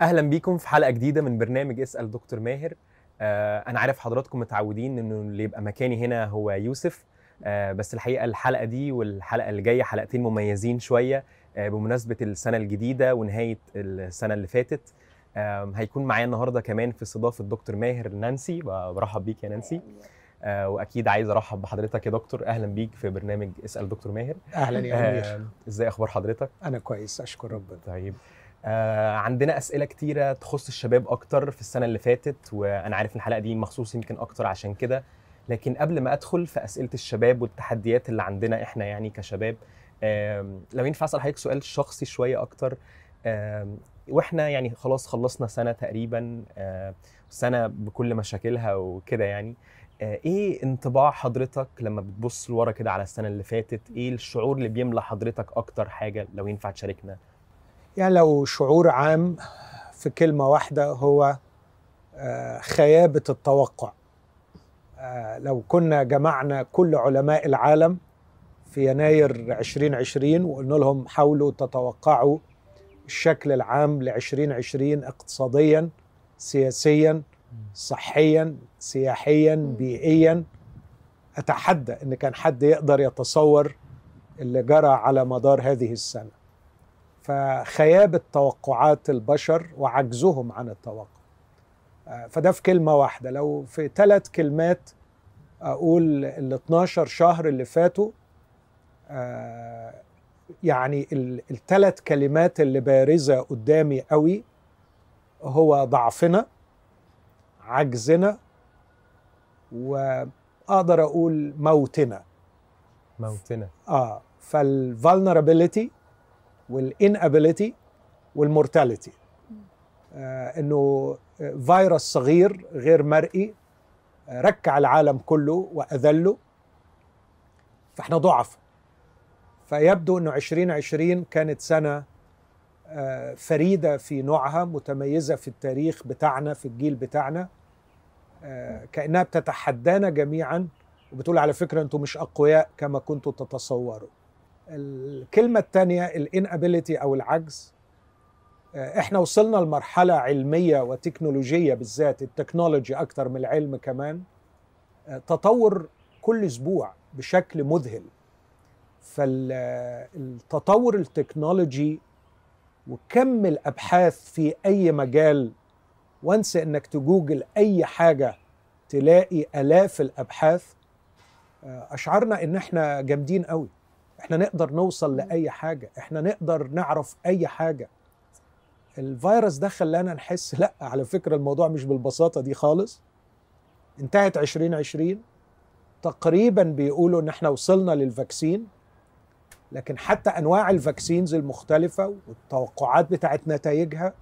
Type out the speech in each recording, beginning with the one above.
أهلا بيكم في حلقة جديدة من برنامج اسأل دكتور ماهر. آه أنا عارف حضراتكم متعودين إنه اللي يبقى مكاني هنا هو يوسف. آه بس الحقيقة الحلقة دي والحلقة اللي جاية حلقتين مميزين شوية آه بمناسبة السنة الجديدة ونهاية السنة اللي فاتت. آه هيكون معايا النهارده كمان في استضافة دكتور ماهر نانسي. برحب بيك يا نانسي. آه وأكيد عايز أرحب بحضرتك يا دكتور. أهلا بيك في برنامج اسأل دكتور ماهر. أهلا يا آه إزاي أخبار حضرتك؟ أنا كويس أشكر ربنا. طيب. آه عندنا أسئلة كتيرة تخص الشباب أكتر في السنة اللي فاتت وأنا عارف الحلقة دي مخصوص يمكن أكتر عشان كده. لكن قبل ما أدخل في أسئلة الشباب والتحديات اللي عندنا إحنا يعني كشباب آه لو ينفع أسأل حضرتك سؤال شخصي شوية أكتر. آه وإحنا يعني خلاص خلصنا سنة تقريبا آه سنة بكل مشاكلها وكده يعني. آه إيه انطباع حضرتك لما بتبص لورا كده على السنة اللي فاتت؟ إيه الشعور اللي بيملى حضرتك أكتر حاجة لو ينفع تشاركنا؟ يعني لو شعور عام في كلمة واحدة هو خيابة التوقع. لو كنا جمعنا كل علماء العالم في يناير 2020 وقلنا لهم حاولوا تتوقعوا الشكل العام ل 2020 اقتصاديا سياسيا صحيا سياحيا بيئيا أتحدى إن كان حد يقدر يتصور اللي جرى على مدار هذه السنة. فخيابة توقعات البشر وعجزهم عن التوقع. فده في كلمة واحدة. لو في ثلاث كلمات أقول ال 12 شهر اللي فاتوا يعني الثلاث كلمات اللي بارزة قدامي قوي هو ضعفنا عجزنا وأقدر أقول موتنا. موتنا. آه فال vulnerability وال inability وال mortality آه إنه فيروس صغير غير مرئي آه ركع العالم كله وأذله. فإحنا ضعف. فيبدو إنه 2020 كانت سنة آه فريدة في نوعها متميزة في التاريخ بتاعنا في الجيل بتاعنا. كأنها بتتحدانا جميعا. وبتقول على فكرة أنتم مش أقوياء كما كنتم تتصوروا. الكلمة الثانية ال inability أو العجز. إحنا وصلنا لمرحلة علمية وتكنولوجية بالذات التكنولوجي أكثر من العلم كمان. تطور كل أسبوع بشكل مذهل. فالتطور التكنولوجي وكم الأبحاث في أي مجال وانسى إنك تجوجل أي حاجة تلاقي آلاف الأبحاث. أشعرنا إن إحنا جامدين قوي. إحنا نقدر نوصل لأي حاجة إحنا نقدر نعرف أي حاجة. الفيروس ده خلانا نحس لأ على فكرة الموضوع مش بالبساطة دي خالص. انتهت 2020 تقريبا بيقولوا إن إحنا وصلنا لل vaccine لكن حتى أنواع ال vaccines المختلفة والتوقعات بتاعت نتائجها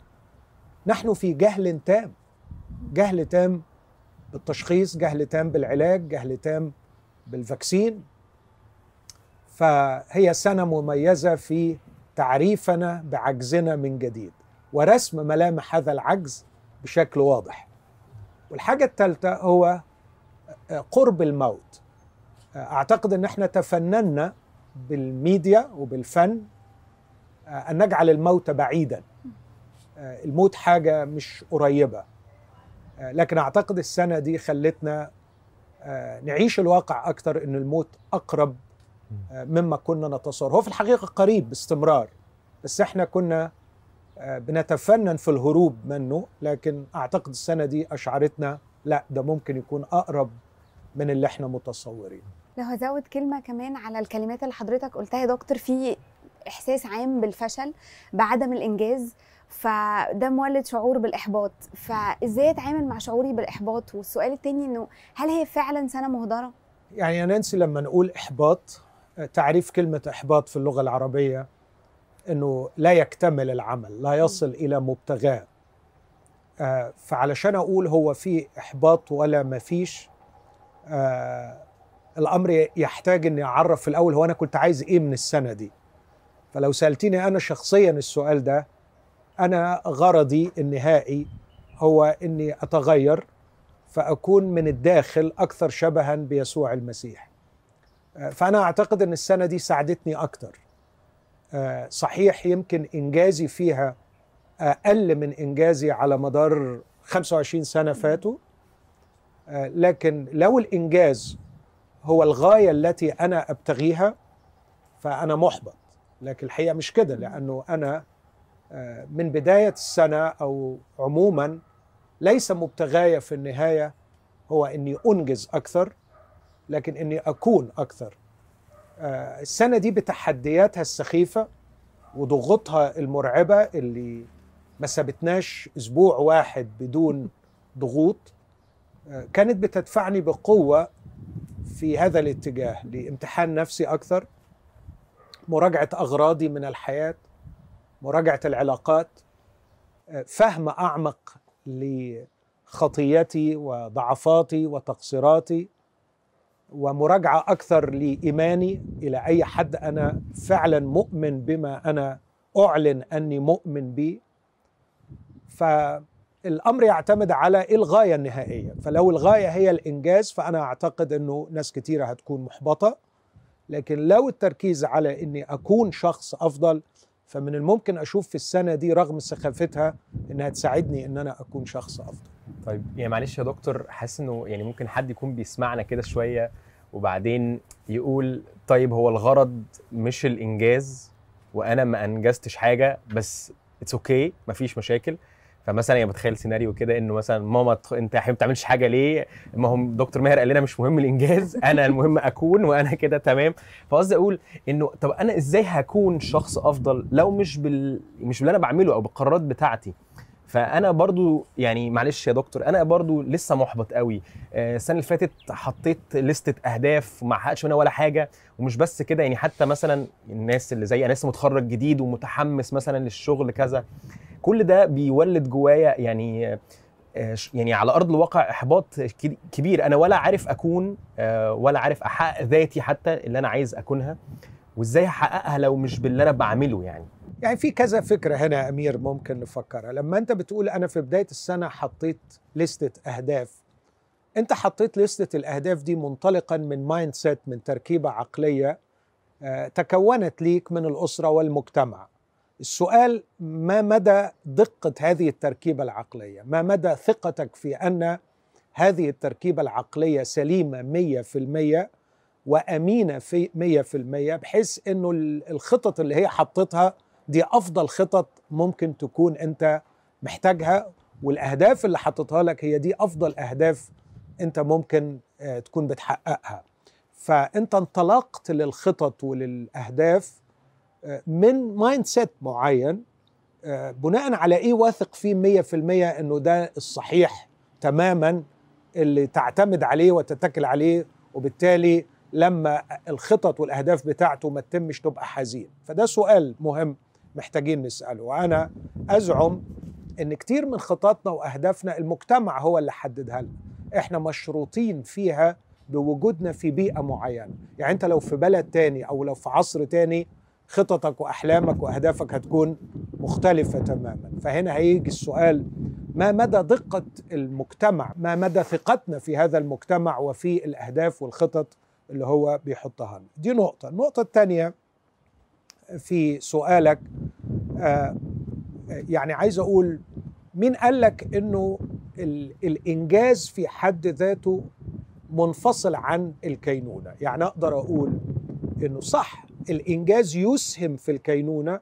نحن في جهل تام. جهل تام بالتشخيص جهل تام بالعلاج جهل تام بالفاكسين. فهي سنة مميزة في تعريفنا بعجزنا من جديد ورسم ملامح هذا العجز بشكل واضح. والحاجة الثالثه هو قرب الموت. أعتقد إن إحنا تفننا بالميديا وبالفن أن نجعل الموت بعيدا. الموت حاجة مش قريبة. لكن أعتقد السنة دي خلتنا نعيش الواقع أكتر إن الموت أقرب مما كنا نتصور. هو في الحقيقة قريب باستمرار بس إحنا كنا بنتفنن في الهروب منه لكن أعتقد السنة دي أشعرتنا لا ده ممكن يكون أقرب من اللي إحنا متصورين لو هزود كلمة كمان على الكلمات اللي حضرتك قلتها يا دكتور في إحساس عام بالفشل بعدم الإنجاز فده مولد شعور بالإحباط. فإزاي أتعامل مع شعوري بالإحباط؟ والسؤال التاني إنه هل هي فعلا سنة مهدرة؟ يعني يا نانسي لما نقول إحباط تعريف كلمة إحباط في اللغة العربية إنه لا يكتمل العمل لا يصل إلى مبتغاه. فعلشان أقول هو في إحباط ولا ما فيش الأمر يحتاج إني أعرف في الأول هو أنا كنت عايز إيه من السنة دي. فلو سألتني أنا شخصيا السؤال ده أنا غرضي النهائي هو إني أتغير فأكون من الداخل أكثر شبها بيسوع المسيح. فأنا أعتقد إن السنة دي ساعدتني أكثر صحيح يمكن إنجازي فيها أقل من إنجازي على مدار 25 سنة فاتوا آه، لكن لو الإنجاز هو الغاية التي أنا أبتغيها فأنا محبط. لكن الحقيقة مش كده لأنه أنا آه، من بداية السنة أو عموما ليس مبتغاي في النهاية هو إني أنجز أكثر. لكن إني أكون أكثر. آه، السنة دي بتحدياتها السخيفة وضغوطها المرعبة اللي ما سابتناش أسبوع واحد بدون ضغوط آه، كانت بتدفعني بقوة في هذا الاتجاه لامتحان نفسي أكثر مراجعة أغراضي من الحياة مراجعة العلاقات آه، فهم أعمق لخطيتي وضعفاتي وتقصيراتي. ومراجعة أكثر لإيماني إلى أي حد أنا فعلا مؤمن بما أنا أعلن أني مؤمن به. فالأمر يعتمد على إيه إلغاية النهائية. فلو الغاية هي الإنجاز فأنا أعتقد إنه ناس كتيرة هتكون محبطة. لكن لو التركيز على إني أكون شخص أفضل فمن الممكن أشوف في السنة دي رغم سخافتها إنها تساعدني إن أنا أكون شخص أفضل. طيب يعني معلش يا دكتور حاسس إنه يعني ممكن حد يكون بيسمعنا كده شوية وبعدين يقول طيب هو الغرض مش الإنجاز وأنا ما أنجزتش حاجة بس it's okay okay, مفيش مشاكل. فمثلا يعني بتخيل سيناريو كده إنه مثلا ماما تخ... أنت ما بتعملش حاجة ليه؟ ما هو دكتور ماهر قال لنا مش مهم الإنجاز أنا المهم أكون وأنا كده تمام. فقصدي أقول إنه طب أنا إزاي هكون شخص أفضل لو مش بال مش باللي أنا بعمله أو بالقرارات بتاعتي؟ فأنا برضو يعني معلش يا دكتور أنا برضو لسه محبط قوي. آه، السنة اللي فاتت حطيت لستة أهداف وما حققتش منها ولا حاجة. ومش بس كده يعني حتى مثلا الناس اللي زي أنا لسه متخرج جديد ومتحمس مثلا للشغل كذا. كل ده بيولد جوايا يعني آه، يعني على أرض الواقع إحباط كبير. أنا ولا عارف أكون آه، ولا عارف أحقق ذاتي حتى اللي أنا عايز أكونها وإزاي احققها لو مش باللي أنا بعمله يعني. يعني في كذا فكرة هنا يا أمير ممكن نفكرها. لما أنت بتقول أنا في بداية السنة حطيت لستة أهداف أنت حطيت لستة الأهداف دي منطلقا من mindset من تركيبة عقلية آه، تكونت ليك من الأسرة والمجتمع. السؤال ما مدى دقة هذه التركيبة العقلية؟ ما مدى ثقتك في أن هذه التركيبة العقلية سليمة مية في المية وأمينة في مية في المية بحيث أنه ال- الخطط اللي هي حطتها دي أفضل خطط ممكن تكون أنت محتاجها والأهداف اللي حطيتها لك هي دي أفضل أهداف أنت ممكن آه، تكون بتحققها. فأنت انطلقت للخطط وللأهداف آه، من mindset معين آه، بناء على إيه واثق فيه 100% إنه ده الصحيح تماما اللي تعتمد عليه وتتكل عليه؟ وبالتالي لما الخطط والأهداف بتاعته ما تتمش تبقى حزين. فده سؤال مهم محتاجين نسأله. وأنا أزعم إن كتير من خططنا وأهدافنا المجتمع هو اللي حددها لنا. إحنا مشروطين فيها بوجودنا في بيئة معينة. يعني أنت لو في بلد تاني أو لو في عصر تاني خططك وأحلامك وأهدافك هتكون مختلفة تماما. فهنا هيجي السؤال ما مدى دقة المجتمع؟ ما مدى ثقتنا في هذا المجتمع وفي الأهداف والخطط اللي هو بيحطها؟ لنا دي نقطة. النقطة الثانية في سؤالك آه يعني عايز أقول مين قال لك إنه ال- الإنجاز في حد ذاته منفصل عن الكينونة؟ يعني أقدر أقول إنه صح الإنجاز يسهم في الكينونة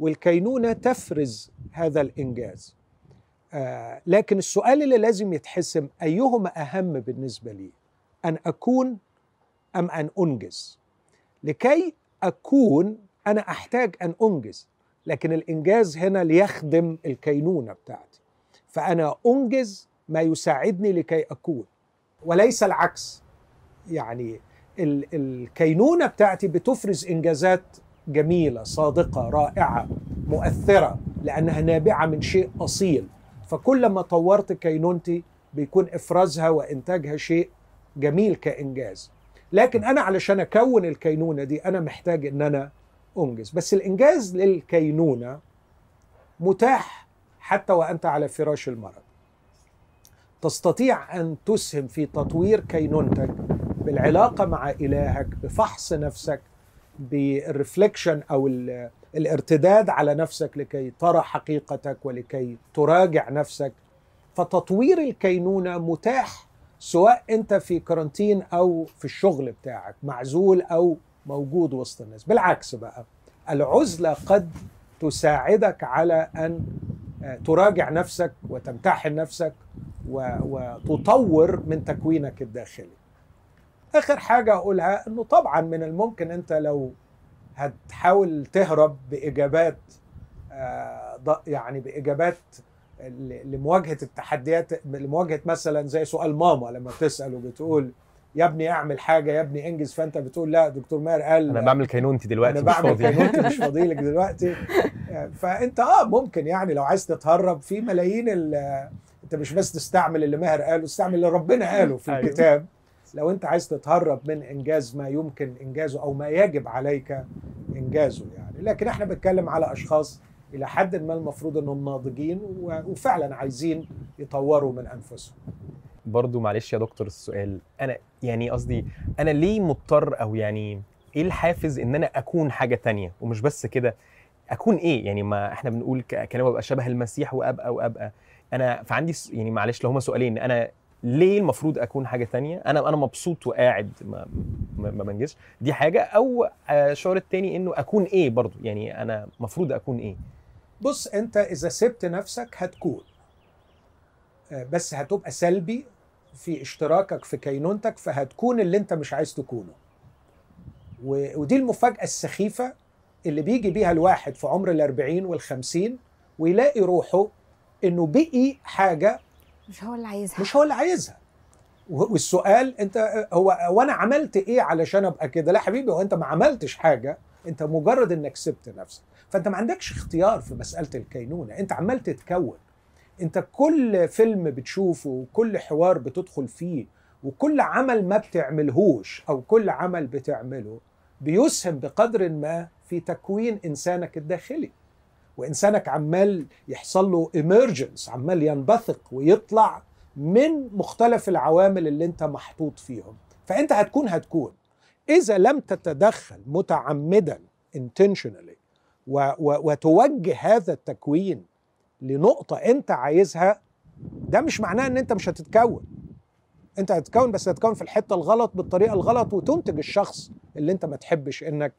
والكينونة تفرز هذا الإنجاز. آه لكن السؤال اللي لازم يتحسم أيهما أهم بالنسبة لي أن أكون أم أن أنجز؟ لكي أكون أنا أحتاج أن أنجز لكن الإنجاز هنا ليخدم الكينونة بتاعتي. فأنا أنجز ما يساعدني لكي أكون وليس العكس. يعني الكينونة بتاعتي بتفرز إنجازات جميلة صادقة رائعة مؤثرة لأنها نابعة من شيء أصيل. فكلما طورت كينونتي بيكون إفرازها وإنتاجها شيء جميل كإنجاز. لكن أنا علشان أكون الكينونة دي أنا محتاج إن أنا أنجز. بس الإنجاز للكينونة متاح حتى وأنت على فراش المرض. تستطيع أن تسهم في تطوير كينونتك بالعلاقة مع إلهك بفحص نفسك بال reflection أو ال- الارتداد على نفسك لكي ترى حقيقتك ولكي تراجع نفسك. فتطوير الكينونة متاح سواء أنت في كارانتين أو في الشغل بتاعك معزول أو موجود وسط الناس. بالعكس بقى العزلة قد تساعدك على أن آه، تراجع نفسك وتمتحن نفسك وتطور من تكوينك الداخلي. آخر حاجة اقولها إنه طبعا من الممكن أنت لو هتحاول تهرب بإجابات آه، يعني بإجابات لمواجهة التحديات لمواجهة مثلا زي سؤال ماما لما بتسال وبتقول يا ابني أعمل حاجة يا ابني إنجز فأنت بتقول لا دكتور ماهر قال أنا بعمل كينونتي دلوقتي أنا مش بعمل فاضي. كينونتي مش فاضيلك دلوقتي. فأنت آه ممكن يعني لو عايز تتهرب في ملايين ال- أنت مش بس تستعمل اللي ماهر قاله استعمل اللي ربنا قاله في أيوه. الكتاب. لو انت عايز تتهرب من إنجاز ما يمكن إنجازه أو ما يجب عليك إنجازه يعني. لكن إحنا بنتكلم على أشخاص إلى حد ما المفروض إنهم ناضجين وفعلا عايزين يطوروا من أنفسهم. برضو معلش يا دكتور السؤال أنا يعني قصدي أنا ليه مضطر أو يعني إيه الحافز إن أنا أكون حاجة تانية؟ ومش بس كده أكون إيه؟ يعني ما إحنا بنقول كلام أبقى شبه المسيح وأبقى وأبقى. أنا فعندي يعني معلش لو هما سؤالين أنا ليه المفروض أكون حاجة تانية؟ أنا أنا مبسوط وقاعد ما ما, بنجزش دي حاجة. أو آه، الشعور التاني إنه أكون إيه برضو؟ يعني أنا مفروض أكون إيه؟ بص أنت إذا سبت نفسك هتكون. آه، بس هتبقى سلبي في اشتراكك في كينونتك فهتكون اللي أنت مش عايز تكونه. ودي المفاجأة السخيفة اللي بيجي بيها الواحد في عمر الأربعين والخمسين ويلاقي روحه إنه بقي حاجة مش هو اللي عايزها. مش هو اللي عايزها. والسؤال انت هو وأنا عملت إيه علشان ابقى كده؟ لا حبيبي هو انت ما عملتش حاجة انت مجرد انك سبت نفسك. فانت ما عندكش اختيار في مسألة الكينونة. انت عمال تتكون. انت كل فيلم بتشوفه وكل حوار بتدخل فيه وكل عمل ما بتعملهوش أو كل عمل بتعمله بيسهم بقدر ما في تكوين إنسانك الداخلي. وإنسانك عمال يحصل له ايمرجنس عمال ينبثق ويطلع من مختلف العوامل اللي أنت محطوط فيهم. فأنت هتكون هتكون. إذا لم تتدخل متعمدا intentionally و و وتوجه هذا التكوين لنقطة أنت عايزها ده مش معناه إن أنت مش هتتكون. أنت هتتكون بس هتتكون في الحتة الغلط بالطريقة الغلط وتنتج الشخص اللي أنت ما تحبش إنك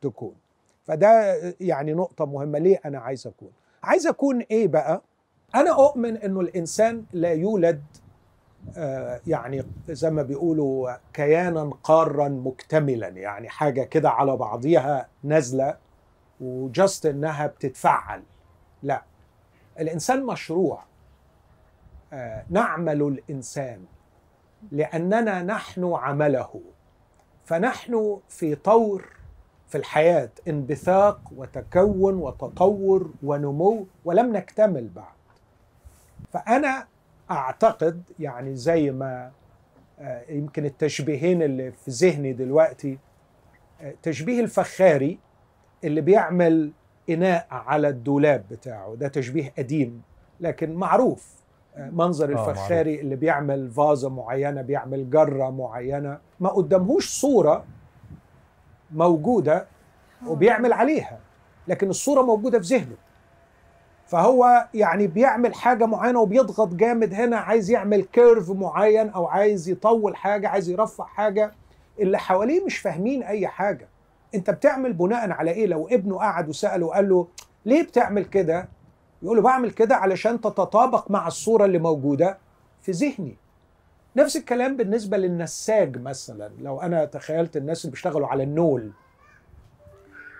تكون. فده يعني نقطة مهمة. ليه أنا عايز أكون؟ عايز أكون إيه بقى؟ أنا أؤمن إنه الإنسان لا يولد آه، يعني زي ما بيقولوا كيانا قارا مكتملا يعني حاجة كده على بعضيها نازلة وجست إنها بتتفعل. لا الإنسان مشروع. آه، نعمل الإنسان لأننا نحن عمله. فنحن في طور في الحياة انبثاق وتكون وتطور ونمو ولم نكتمل بعد. فأنا أعتقد يعني زي ما آه، يمكن التشبيهين اللي في ذهني دلوقتي آه، تشبيه الفخاري اللي بيعمل إناء على الدولاب بتاعه ده تشبيه قديم لكن معروف آه، منظر الفخاري اللي بيعمل فازة معينة بيعمل جرة معينة ما قدامهوش صورة موجودة وبيعمل عليها لكن الصورة موجودة في ذهنه. فهو يعني بيعمل حاجة معينة وبيضغط جامد هنا عايز يعمل كيرف معين أو عايز يطول حاجة عايز يرفع حاجة. اللي حواليه مش فاهمين أي حاجة. أنت بتعمل بناء على إيه؟ لو ابنه قعد وسأله وقال له ليه بتعمل كده؟ يقول له بعمل كده علشان تتطابق مع الصورة اللي موجودة في ذهني. نفس الكلام بالنسبة للنساج مثلا. لو أنا تخيلت الناس اللي بيشتغلوا على النول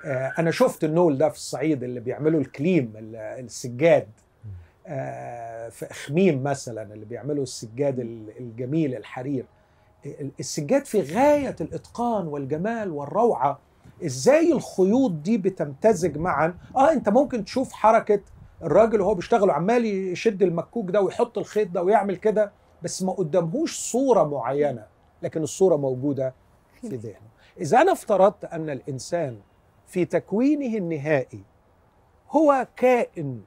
آه، أنا شفت النول ده في الصعيد اللي بيعملوا الكليم ال- السجاد آه، في اخميم مثلا اللي بيعملوا السجاد ال- الجميل الحرير. ال- السجاد في غاية الإتقان والجمال والروعة. إزاي الخيوط دي بتمتزج معا؟ آه أنت ممكن تشوف حركة الراجل وهو بيشتغل وعمال يشد المكوك ده ويحط الخيط ده ويعمل كده. بس ما قدامهوش صورة معينة لكن الصورة موجودة في ذهنه. إذا أنا افترضت أن الإنسان في تكوينه النهائي هو كائن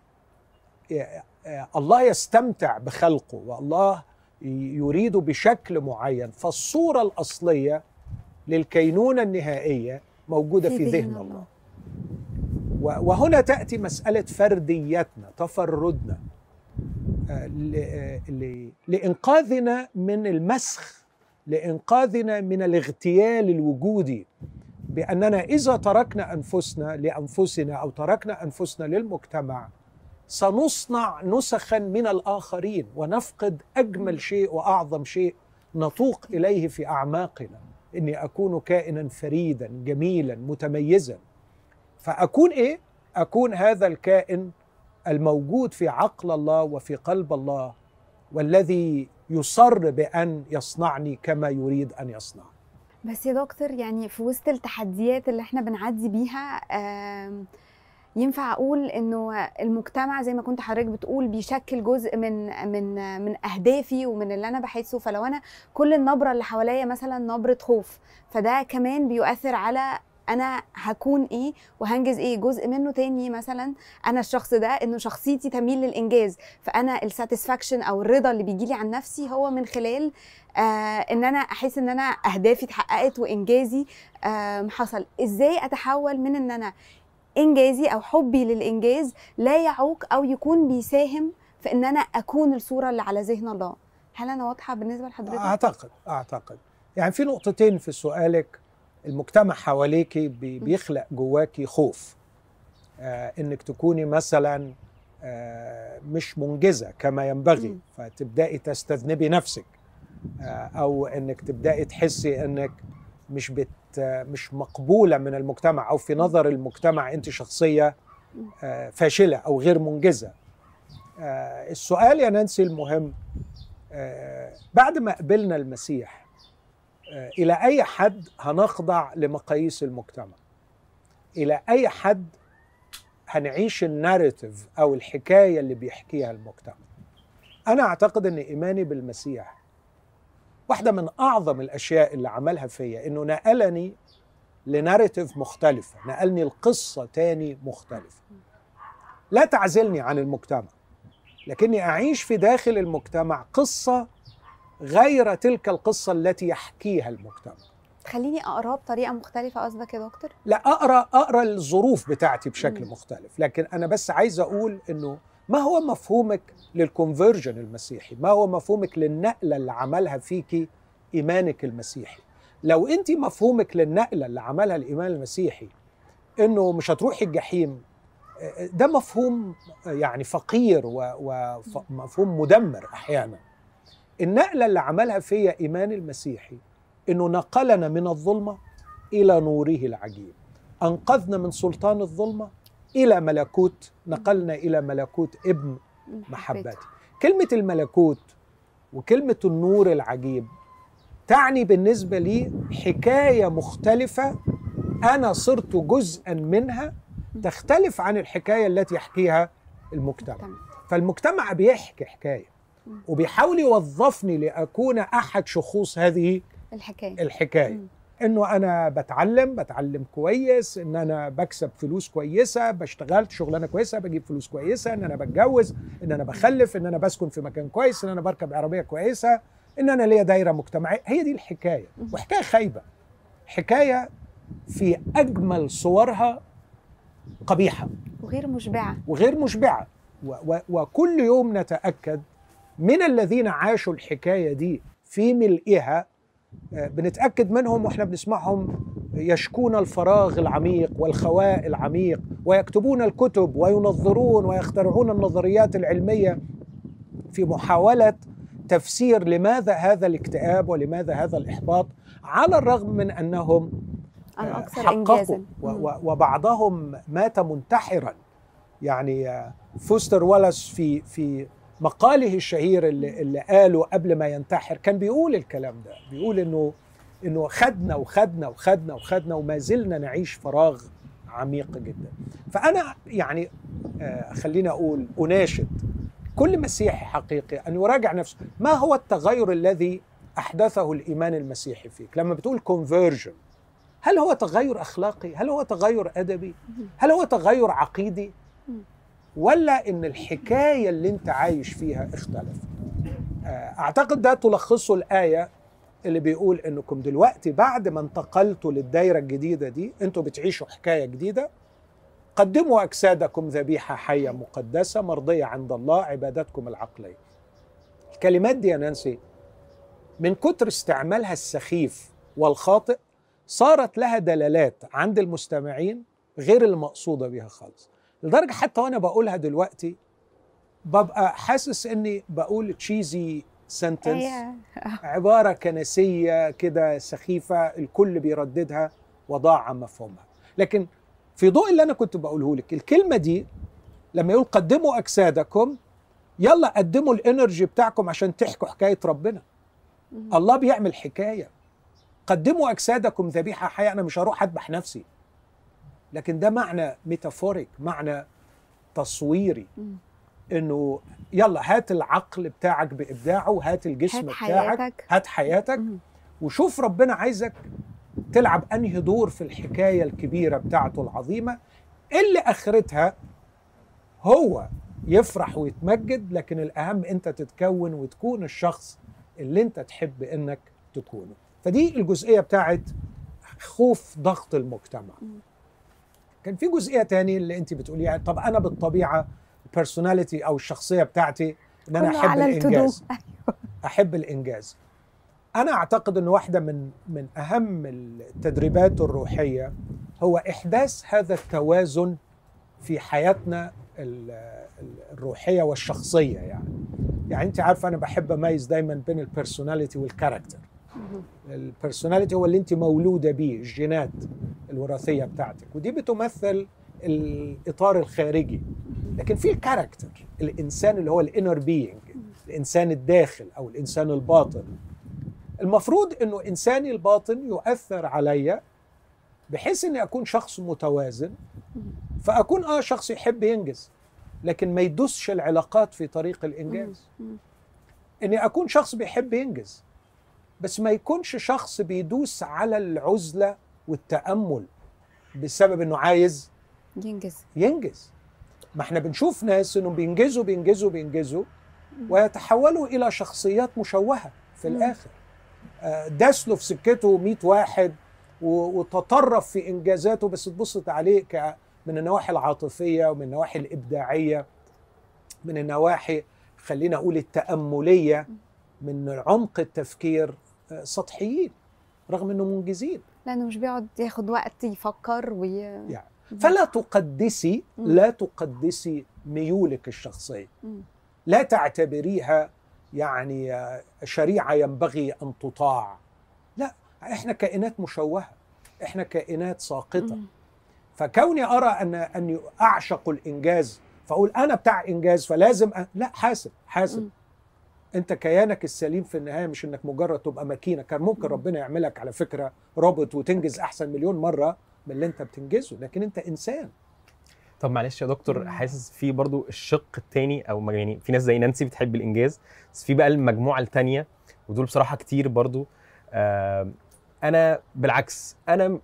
الله يستمتع بخلقه والله يريد بشكل معين فالصورة الأصلية للكينونة النهائية موجودة في في, ذهن الله. الله. وهنا تأتي مسألة فرديتنا تفردنا. آه، آه، ل- لإنقاذنا من المسخ لإنقاذنا من الاغتيال الوجودي. بأننا إذا تركنا أنفسنا لأنفسنا أو تركنا أنفسنا للمجتمع سنصنع نسخا من الآخرين ونفقد أجمل شيء وأعظم شيء نتوق إليه في أعماقنا. إني أكون كائنا فريدا جميلا متميزا. فأكون إيه؟ أكون هذا الكائن الموجود في عقل الله وفي قلب الله والذي يصر بأن يصنعني كما يريد أن يصنع. بس يا دكتور يعني في وسط التحديات اللي إحنا بنعدي بيها ينفع أقول إنه المجتمع زي ما كنت حضرتك بتقول بيشكل جزء من من من أهدافي ومن اللي أنا بحسه؟ فلو أنا كل النبرة اللي حواليا مثلا نبرة خوف فده كمان بيؤثر على أنا هكون إيه وهنجز إيه؟ جزء منه تاني مثلا أنا الشخص ده إنه شخصيتي تميل للإنجاز فأنا الساتسفاكشن أو الرضا اللي بيجي لي عن نفسي هو من خلال آه إن أنا أحس إن أنا أهدافي اتحققت وإنجازي آه حصل. إزاي أتحول من إن أنا إنجازي أو حبي للإنجاز لا يعوق أو يكون بيساهم في إن أنا أكون الصورة اللي على ذهن الله؟ هل أنا واضحة بالنسبة لحضرتك؟ أعتقد أعتقد. يعني في نقطتين في سؤالك. المجتمع حواليكي بي- بيخلق جواكي خوف. آه إنك تكوني مثلا آه مش منجزة كما ينبغي. فتبدأي تستذنبي نفسك. آه أو إنك تبدأي تحسي إنك مش بت مش مقبولة من المجتمع أو في نظر المجتمع انت شخصية فاشلة أو غير منجزة. السؤال يا نانسي المهم بعد ما قبلنا المسيح إلى أي حد هنخضع لمقاييس المجتمع. إلى أي حد هنعيش الناريتيف أو الحكاية اللي بيحكيها المجتمع. أنا أعتقد ان إيماني بالمسيح. واحدة من أعظم الأشياء اللي عملها فيا إنه نقلني لناريتيف مختلفة نقلني القصة تاني مختلفة. لا تعزلني عن المجتمع لكني أعيش في داخل المجتمع قصة غير تلك القصة التي يحكيها المجتمع. خليني اقراه بطريقة مختلفة قصدك يا دكتور؟ لا أقرأ أقرأ الظروف بتاعتي بشكل. مختلف لكن أنا بس عايز أقول إنه ما هو مفهومك للكونفرجن المسيحي؟ ما هو مفهومك للنقلة اللي عملها فيكي إيمانك المسيحي؟ لو انت مفهومك للنقلة اللي عملها الإيمان المسيحي إنه مش هتروحي الجحيم آه، ده مفهوم يعني فقير ومفهوم مدمر أحيانا. النقلة اللي عملها فيا إيمان المسيحي إنه نقلنا من الظلمة إلى نوره العجيب أنقذنا من سلطان الظلمة إلى ملكوت نقلنا إلى ملكوت ابن محبتي كلمة الملكوت وكلمة النور العجيب تعني بالنسبة لي حكاية مختلفة أنا صرت جزءا منها تختلف عن الحكاية التي يحكيها المجتمع. فالمجتمع بيحكي حكاية. وبيحاول يوظفني لأكون أحد شخوص هذه الحكاية. الحكاية. مم. إنه أنا بتعلم بتعلم كويس إن أنا بكسب فلوس كويسة بشتغلت شغلانة كويسة بجيب فلوس كويسة إن أنا بتجوز إن أنا بخلف إن أنا بسكن في مكان كويس إن أنا بركب عربية كويسة إن أنا ليا دايرة مجتمعية. هي دي الحكاية. وحكاية خايبة. حكاية في أجمل صورها قبيحة. وغير مشبعة. وغير مشبعة. و و وكل يوم نتأكد من الذين عاشوا الحكاية دي في ملئها آه، بنتأكد منهم وإحنا بنسمعهم يشكون الفراغ العميق والخواء العميق ويكتبون الكتب وينظرون ويخترعون النظريات العلمية في محاولة تفسير لماذا هذا الاكتئاب ولماذا هذا الإحباط على الرغم من أنهم الاكثر حققوا انجازا و- و- وبعضهم مات منتحرا. يعني آه، فوستر والاس في في مقاله الشهير اللي, اللي قاله قبل ما ينتحر كان بيقول الكلام ده بيقول إنه إنه خدنا وخدنا وخدنا وخدنا وما زلنا نعيش فراغ عميق جدا. فأنا يعني آه، خليني أقول أناشد كل مسيحي حقيقي أن يراجع نفسه. ما هو التغير الذي أحدثه الإيمان المسيحي فيك؟ لما بتقول كونفرجن هل هو تغير أخلاقي؟ هل هو تغير أدبي؟ هل هو تغير عقيدي؟ ولا إن الحكاية اللي أنت عايش فيها اختلفت آه، أعتقد ده تلخصه الآية اللي بيقول إنكم دلوقتي بعد ما انتقلتوا للدايرة الجديدة دي أنتوا بتعيشوا حكاية جديدة قدموا أجسادكم ذبيحة حية مقدسة مرضية عند الله عبادتكم العقلية. الكلمات دي يا نانسي من كتر استعمالها السخيف والخاطئ صارت لها دلالات عند المستمعين غير المقصودة بها خالص. لدرجة حتى وأنا بقولها دلوقتي ببقى حاسس إني بقول تشيزي سنتنس أيوة. عبارة كنسية كده سخيفة الكل بيرددها وضاع مفهومها لكن في ضوء اللي أنا كنت بقوله لك الكلمة دي لما يقول قدموا أجسادكم يلا قدموا الإنرجي بتاعكم عشان تحكوا حكاية ربنا. الله بيعمل حكاية قدموا أجسادكم ذبيحة حية أنا مش هروح أذبح نفسي لكن ده معنى ميتافوريك معنى تصويري. إنه يلا هات العقل بتاعك بإبداعه وهات الجسم هات بتاعك حياتك. هات حياتك مم. وشوف ربنا عايزك تلعب أنهي دور في الحكاية الكبيرة بتاعته العظيمة اللي آخرتها هو يفرح ويتمجد لكن الأهم أنت تتكون وتكون الشخص اللي أنت تحب إنك تكونه فدي الجزئية بتاعت خوف ضغط المجتمع. كان في جزئية تاني اللي انت بتقوليها. طب أنا بالطبيعة البيرسوناليتي أو الشخصية بتاعتي إن أنا أحب على. الإنجاز. أحب الإنجاز. أنا أعتقد إن واحدة من من أهم التدريبات الروحية هو إحداث هذا التوازن في حياتنا ال- ال- الروحية والشخصية يعني. يعني أنت عارفة أنا بحب أميز دايما بين ال personality وال character. ال personality هو اللي انت مولودة بيه الجينات الوراثية بتاعتك. ودي بتمثل الإطار الخارجي. لكن في ال character الإنسان اللي هو ال inner being الإنسان الداخل أو الإنسان الباطن. المفروض إنه إنساني الباطن يؤثر عليا بحيث إني أكون شخص متوازن فأكون آه شخص يحب ينجز لكن ما يدوسش العلاقات في طريق الإنجاز. إني أكون شخص بيحب ينجز. بس ما يكونش شخص بيدوس على العزلة والتأمل بسبب إنه عايز ينجز. ينجز. ما إحنا بنشوف ناس إنهم بينجزوا بينجزوا بينجزوا ويتحولوا إلى شخصيات مشوهة في مم. الآخر. داس له في سكته 100 واحد وتطرف في إنجازاته بس تبص عليه من النواحي العاطفية ومن النواحي الإبداعية من النواحي خلينا أقول التأملية من عمق التفكير سطحيين رغم انهم منجزين لأنه مش بيقعد ياخد وقت يفكر وي يعني فلا تقدسي مم. لا تقدسي ميولك الشخصيه مم. لا تعتبريها يعني آه، شريعة ينبغي أن تطاع لا إحنا كائنات مشوهة إحنا كائنات ساقطة مم. فكوني أرى أن أني أعشق الإنجاز فأقول أنا بتاع إنجاز فلازم أ... لا حاسب حاسب مم. انت كيانك السليم في النهاية مش انك مجرد تبقى ماكينة كان ممكن مم. ربنا يعملك على فكرة روبوت وتنجز أحسن مليون مرة من اللي انت بتنجزه لكن انت إنسان طب معلش يا دكتور. حاسس في برضو الشق التاني أو يعني في ناس زي نانسي بتحب الإنجاز بس في بقى المجموعة التانية ودول بصراحة كتير برضو آه أنا بالعكس أنا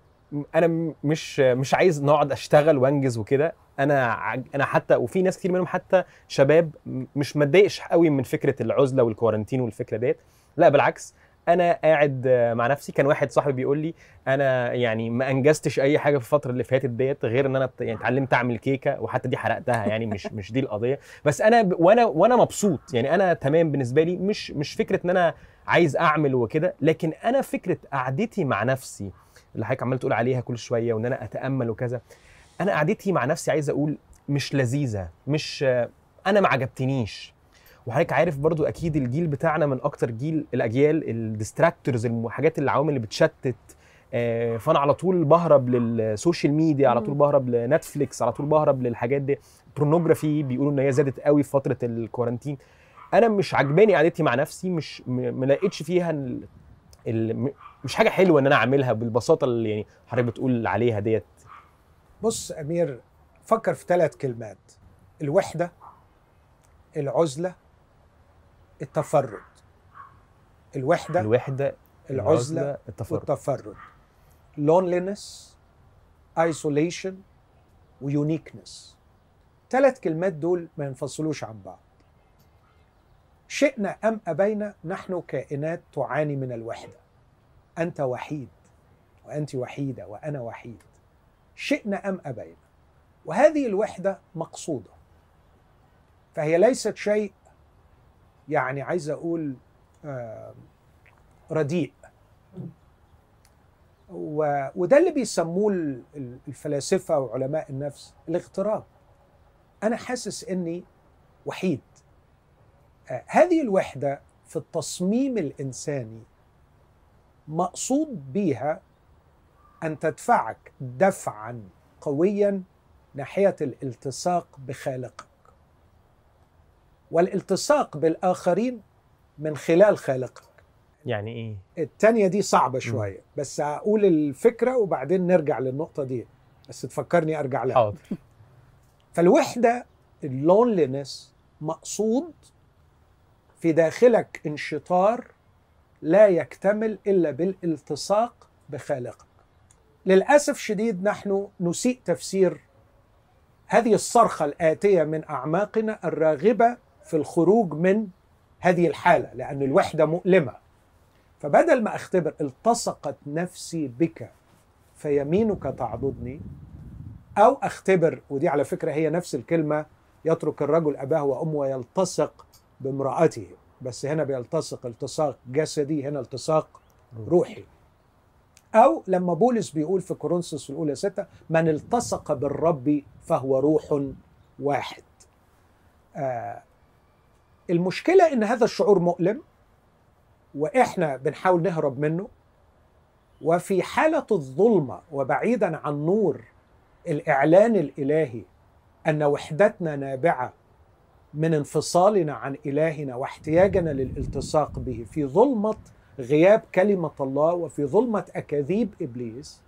أنا مش مش عايز نقعد أشتغل وأنجز وكده أنا أنا حتى وفي ناس كتير منهم حتى شباب مش متضايقش قوي من فكرة العزلة والكوارنتين والفكرة ديت. لا بالعكس. أنا قاعد مع نفسي كان واحد صاحبي بيقول لي أنا يعني ما انجزتش اي حاجة في الفترة اللي فاتت ديت غير ان أنا يعني اتعلمت اعمل كيكة وحتى دي حرقتها يعني مش مش دي القضية. بس أنا ب... وأنا وأنا مبسوط. يعني أنا تمام بالنسبة لي. مش مش فكرة ان أنا عايز اعمل وكده لكن أنا فكرة قعدتي مع نفسي اللي حضرتك عمال تقول عليها كل شوية وان أنا اتأمل وكذا. أنا قعدتي مع نفسي عايز أقول مش لذيذة مش أنا ما عجبتنيش. وحضرتك عارف برضو أكيد الجيل بتاعنا من أكتر جيل الأجيال ال distractors الحاجات العوامل اللي بتشتت آه، فأنا على طول بهرب لل social media على طول. بهرب ل Netflix على طول بهرب للحاجات دي. pornography بيقولوا إن هي زادت قوي في فترة ال quarantine أنا مش عجباني قعدتي مع نفسي مش ما لقيتش فيها ال... ال... مش حاجة حلوة إن أنا أعملها بالبساطة اللي يعني حضرتك بتقول عليها ديت. بص أمير فكر في ثلاث كلمات. الوحدة العزلة التفرد. الوحدة الوحدة العزلة التفرد. والتفرد. Loneliness isolation ويونيكنس. ثلاث كلمات دول ما ينفصلوش عن بعض. شئنا أم أبينا نحن كائنات تعاني من الوحدة. أنت وحيد وأنت وحيدة وأنا وحيد. شئنا أم أبينا. وهذه الوحدة مقصودة. فهي ليست شيء يعني عايز أقول آه، رديء. وده اللي بيسموه ال- ال- الفلاسفة وعلماء النفس الاغتراب. أنا حاسس إني وحيد. آه، هذه الوحدة في التصميم الإنساني مقصود بيها أن تدفعك دفعا قويا ناحية الالتصاق بخالقك. والالتصاق بالآخرين من خلال خالقك. يعني إيه؟ التانية دي صعبة شوية بس هقول الفكرة وبعدين نرجع للنقطة دي بس تفكرني أرجع لها. حاضر. فالوحدة اللونلينس مقصود في داخلك انشطار لا يكتمل إلا بالالتصاق بخالقك. للأسف شديد نحن نسيء تفسير هذه الصرخة الآتية من أعماقنا الراغبة في الخروج من هذه الحالة لأن الوحدة مؤلمة. فبدل ما أختبر التصقت نفسي بك فيمينك تعضدني أو أختبر ودي على فكرة هي نفس الكلمة يترك الرجل أباه وأمه ويلتصق بامرأته. بس هنا بيلتصق التصاق جسدي هنا التصاق روحي. أو لما بولس بيقول في كورنثوس الأولى ستة من التصق بالرب فهو روح واحد. آه المشكلة إن هذا الشعور مؤلم وإحنا بنحاول نهرب منه وفي حالة الظلمة وبعيدا عن نور الإعلان الإلهي أن وحدتنا نابعة من انفصالنا عن إلهنا واحتياجنا للالتصاق به في ظلمة غياب كلمة الله وفي ظلمة أكاذيب إبليس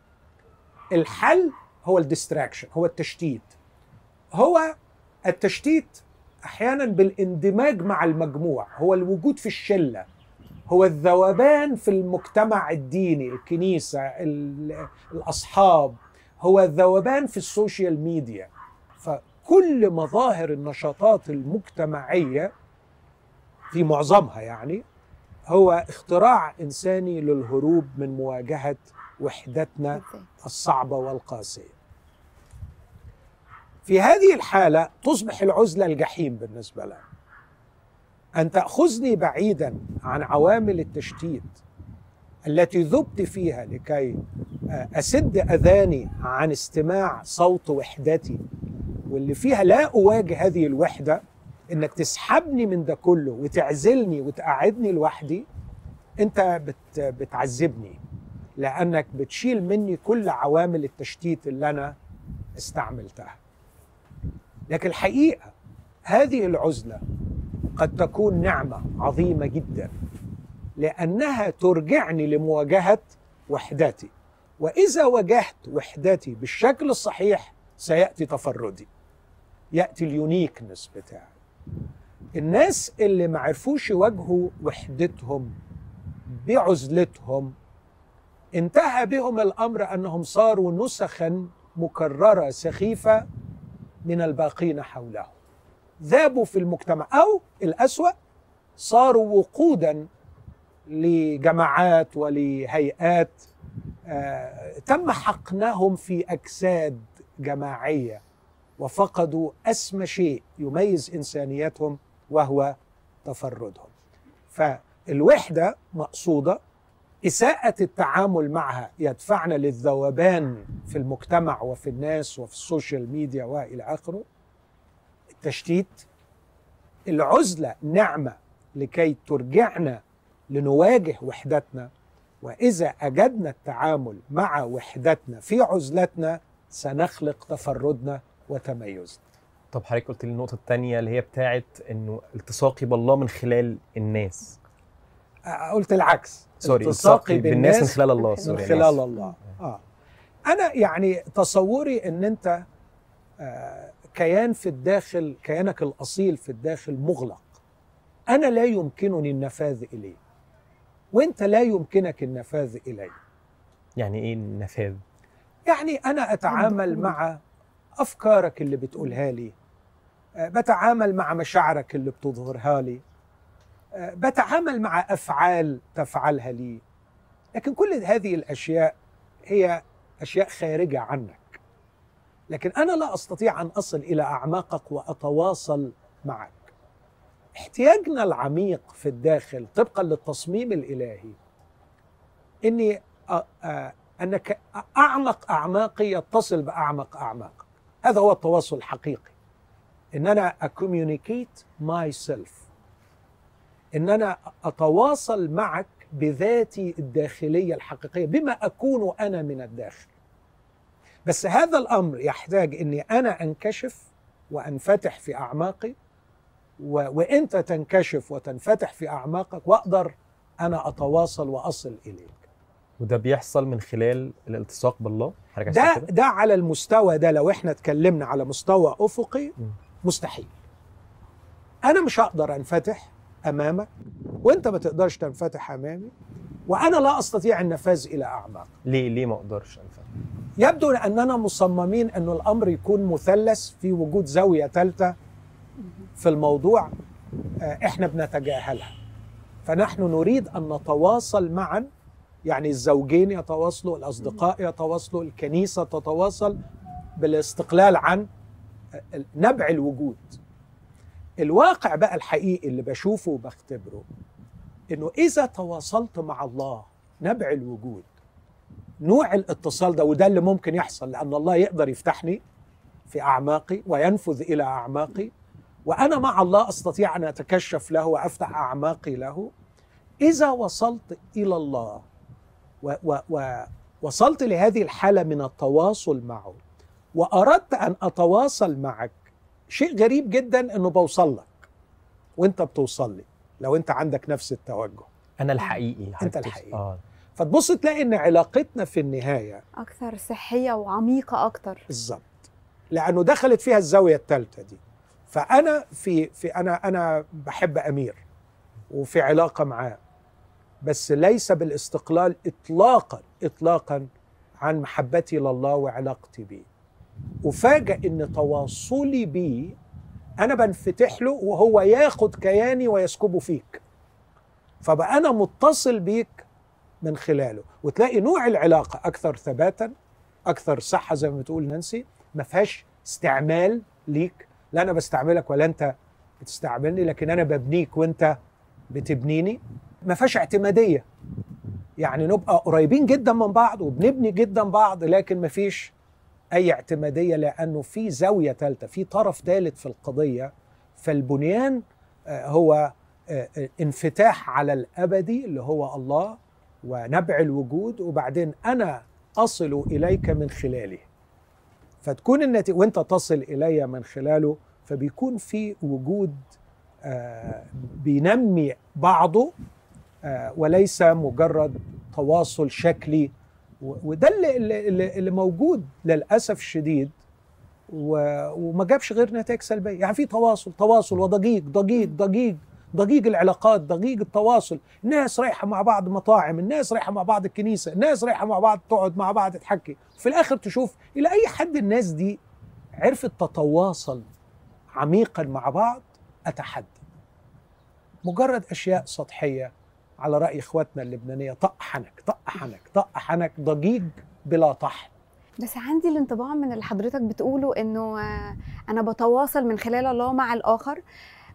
الحل هو الديستراكشن هو التشتيت. هو التشتيت أحيانا بالإندماج مع المجموع هو الوجود في الشلة هو الذوبان في المجتمع الديني الكنيسة ال- الأصحاب هو الذوبان في ال social media. فكل مظاهر النشاطات المجتمعية في معظمها يعني هو اختراع إنساني للهروب من مواجهة وحدتنا. الصعبة والقاسية. في هذه الحالة تصبح العزلة الجحيم بالنسبة لنا. أن تأخذني بعيدا عن عوامل التشتيت التي ذبت فيها لكي أسد أذاني عن استماع صوت وحدتي واللي فيها لا أواجه هذه الوحدة إنك تسحبني من ده كله وتعزلني وتقعدني لوحدي أنت بت بتعذبني لأنك بتشيل مني كل عوامل التشتيت اللي أنا استعملتها. لكن الحقيقة هذه العزلة قد تكون نعمة عظيمة جدا لأنها ترجعني لمواجهة وحدتي وإذا واجهت وحدتي بالشكل الصحيح سيأتي تفردي يأتي اليونيكنس بتاعي. الناس اللي ما عرفوش يواجهوا وحدتهم بعزلتهم انتهى بهم الأمر أنهم صاروا نسخا مكررة سخيفة من الباقين حولهم. ذابوا في المجتمع أو الأسوأ صاروا وقودا لجماعات ولهيئات آه، تم حقنهم في أجساد جماعية وفقدوا أسمى شيء يميز إنسانيتهم وهو تفردهم. فالوحدة مقصودة إساءة التعامل معها يدفعنا للذوبان في المجتمع وفي الناس وفي ال social media وإلى آخره. التشتيت العزلة نعمه لكي ترجعنا لنواجه وحدتنا. وإذا أجدنا التعامل مع وحدتنا في عزلتنا سنخلق تفردنا وتميزنا. طب حضرتك قلت لي النقطة الثانية اللي هي بتاعت إنه التصاقي بالله من خلال الناس. قلت العكس. sorry التصاقي التصاقي بالناس من خلال الله sorry من خلال آسف. الله. آه. أنا يعني تصوري إن أنت آه كيان في الداخل كيانك الأصيل في الداخل مغلق. أنا لا يمكنني النفاذ إليه. وأنت لا يمكنك النفاذ إليه. يعني إيه النفاذ؟ يعني أنا أتعامل. مع أفكارك اللي بتقولها لي. بتعامل مع مشاعرك اللي بتظهرها لي. آه، بتعامل مع أفعال تفعلها لي. لكن كل هذه الأشياء هي أشياء خارجة عنك. لكن أنا لا أستطيع أن أصل إلى أعماقك وأتواصل معك. احتياجنا العميق في الداخل طبقا للتصميم الإلهي. إني أنك أعمق أعماقي يتصل بأعمق اعماقك هذا هو التواصل الحقيقي. إن أنا أ communicate myself إن أنا أتواصل معك بذاتي الداخلية الحقيقية بما أكون أنا من الداخل بس هذا الأمر يحتاج إني أنا أنكشف وأنفتح في أعماقي و... وأنت تنكشف وتنفتح في أعماقك وأقدر أنا أتواصل وأصل إليك وده بيحصل من خلال الالتصاق بالله ده؟ ده على المستوى ده لو إحنا اتكلمنا على مستوى أفقي م. مستحيل. أنا مش هقدر أنفتح أمامك وأنت ما تقدرش تنفتح أمامي وأنا لا أستطيع النفاذ إلى أعماق. ليه؟ ليه ما أقدرش انفع يبدو أننا مصممين انه الأمر يكون مثلث في وجود زاوية ثالثة في الموضوع آه، إحنا بنتجاهلها. فنحن نريد أن نتواصل معا يعني الزوجين يتواصلوا الأصدقاء يتواصلوا الكنيسة تتواصل بالاستقلال عن نبع الوجود. الواقع بقى الحقيقي اللي بشوفه وبختبره إنه إذا تواصلت مع الله نبع الوجود نوع الاتصال ده وده اللي ممكن يحصل لأن الله يقدر يفتحني في أعماقي وينفذ إلى أعماقي وأنا مع الله أستطيع أن أتكشف له وأفتح أعماقي له. إذا وصلت إلى الله ووصلت لهذه الحالة من التواصل معه وأردت أن أتواصل معك. شيء غريب جدا إنه بوصل لك وأنت بتوصل لي لو أنت عندك نفس التوجه. أنا الحقيقي تقصد- الحقيقي. آه. فتبص تلاقي إن علاقتنا في النهاية أكثر صحية وعميقة أكتر. بالظبط لأنه دخلت فيها الزاوية الثالثة دي. فأنا في في أنا أنا بحب أمير وفي علاقة معاه. بس ليس بالاستقلال اطلاقا اطلاقا عن محبتي لله وعلاقتي بيه. افاجئ إن تواصلي بيه أنا بنفتح له وهو ياخد كياني ويسكبه فيك. فبقى أنا متصل بيك من خلاله. وتلاقي نوع العلاقة أكثر ثباتا أكثر صحة زي ما بتقول نانسي ما فيهاش استعمال ليك. لا أنا بستعملك ولا أنت بتستعملني لكن أنا ببنيك وأنت بتبنيني. ما فيهاش اعتمادية. يعني نبقى قريبين جدا من بعض وبنبني جدا بعض لكن ما فيش أي اعتمادية لأنه في زاوية ثالثه في طرف ثالث في القضية فالبنيان آه، هو آه، آه، انفتاح على الأبدي اللي هو الله ونبع الوجود وبعدين أنا أصل إليك من خلاله. فتكون النتيجه وأنت تصل إلي من خلاله فبيكون في وجود بينمي بعضه وليس مجرد تواصل شكلي وده اللي, اللي, موجود للأسف الشديد وما جابش غير نتائج سلبية. يعني في تواصل تواصل وضجيج ضجيج ضجيج ضجيج العلاقات ضجيج التواصل. الناس رايحة مع بعض مطاعم الناس رايحة مع بعض الكنيسة الناس رايحة مع بعض تقعد مع بعض تحكي. في الآخر تشوف إلى أي حد الناس دي عرفت تتواصل عميقا مع بعض؟ أتحدى. مجرد أشياء سطحية على رأي إخواتنا اللبنانية. طق حنك طق حنك طق حنك ضجيج بلا طحن. بس عندي الانطباع من اللي حضرتك بتقوله إنه آه، أنا بتواصل من خلال الله مع الآخر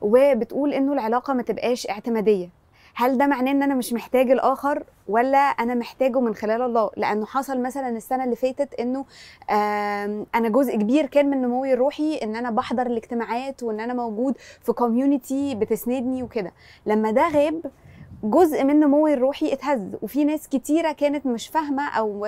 وبتقول إنه العلاقة ما تبقاش اعتمادية. هل ده معناه إن أنا مش محتاج الآخر ولا أنا محتاجه من خلال الله؟ لأنه حصل مثلا السنة اللي فاتت إنه أنا جزء كبير كان من نموي الروحي إن أنا بحضر الاجتماعات وإن أنا موجود في كوميونتي بتسندني وكده. لما ده غاب جزء من نموي الروحي اتهز. وفي ناس كتيرة كانت مش فاهمة أو